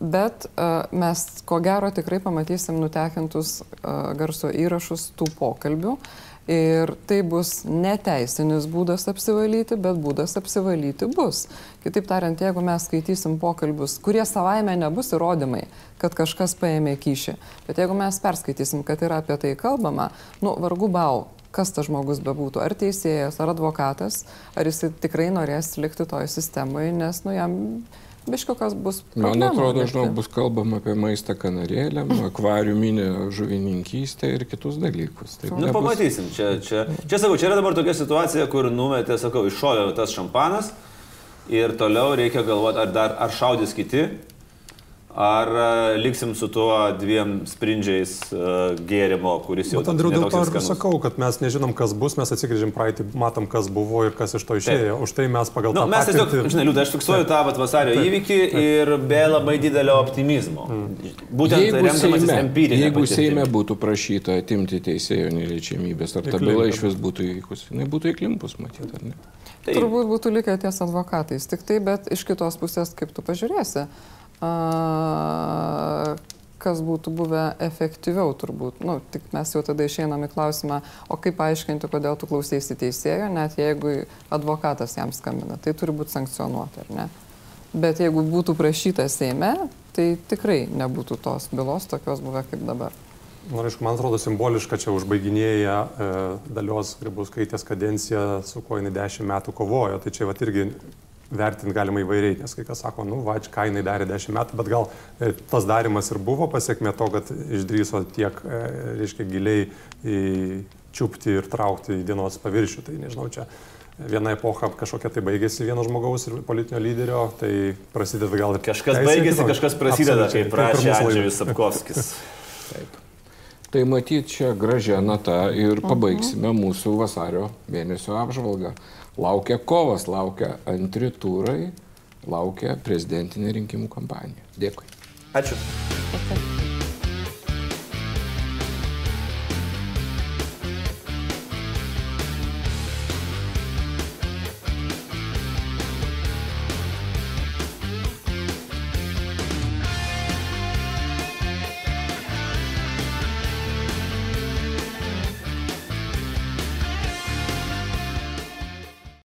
Bet uh, mes ko gero tikrai pamatysim nutekintus uh, garso įrašus tų pokalbių. Ir tai bus neteisinis būdas apsivalyti, bet būdas apsivalyti bus. Kitaip tariant, jeigu mes skaitysim pokalbius, kurie savaime nebus įrodymai, kad kažkas paėmė kyšį, bet jeigu mes perskaitysim, kad yra apie tai kalbama, nu, vargu bau, kas tas žmogus bebūtų, ar teisėjas, ar advokatas, ar jisai tikrai norės likti toje sistemoje, nes, nu, jam biškokas bus. Man atrodo, žinau, bus kalbama apie maistą kanarėlėm, akvariuminę žuvininkystę ir kitus dalykus. Taip, Nu, pamatysim. Čia, čia, čia sakau, čia yra dabar tokia situacija, kur numetė, sakau, iššovė tas šampanas ir toliau reikia galvoti, ar, dar, ar šaudys kiti, ar e, liksim su tuo dviem sprindžiais e, gėrimo, kuris jau Bet Andriu, dėl to ir sakau, kad mes nežinom, kas bus, mes atsigrėžim praeitį, matom, kas buvo ir kas iš to išėjo. Už tai mes pagal Nu, tą mes tiesiog, patirtį- žinai, liūdai, aš fiksuoju tą vat, vasario įvykį ir be labai didelio optimizmo. Būtent Jeigu remdamasis Seime, empirinė. jeigu patirtimi. Seime būtų prašyta atimti teisėjo neliečiamybės, ar ta byla iš vis būtų įvykusi, jinai būtų įklimpus, matyt, ar ne? Taip. Turbūt būtų likę ties advokatais, tik tai, bet iš kitos pusės, kaip tu pažiūrėsi, a, kas būtų buvę efektyviau turbūt. Nu, tik mes jau tada išeinam į klausimą, o kaip paaiškinti, kodėl tu klausėsi teisėjo, net jeigu advokatas jam skambina. Tai turi būti sankcionuota, ar ne? Bet jeigu būtų prašyta Seime, tai tikrai nebūtų tos bylos tokios buvę kaip dabar. Na, aišku, man atrodo simboliška čia užbaiginėja e, dalios Grybauskaitės kadenciją, su kuo jinai dešimt metų kovojo. Tai čia vat irgi vertinti galima įvairiai, nes kai kas sako, nu, va, ką jinai darė dešimt metų, bet gal e, tas darimas ir buvo pasiekme to, kad išdryso tiek, e, reiškia, giliai čiupti ir traukti į dienos paviršių. Tai nežinau, čia viena epocha kažkokia tai baigėsi vieno žmogaus ir politinio lyderio, tai prasideda gal ir Kažkas teisė baigėsi, kitokia. kažkas prasideda, kaip Taip prašė. Andžius Sapkovskis. Tai matyt, čia gražia nata ir pabaigsime mūsų vasario mėnesio apžvalgą. Laukia kovas, laukia antri turai, laukia prezidentinė rinkimų kampanija. Dėkui. Ačiū. Okay.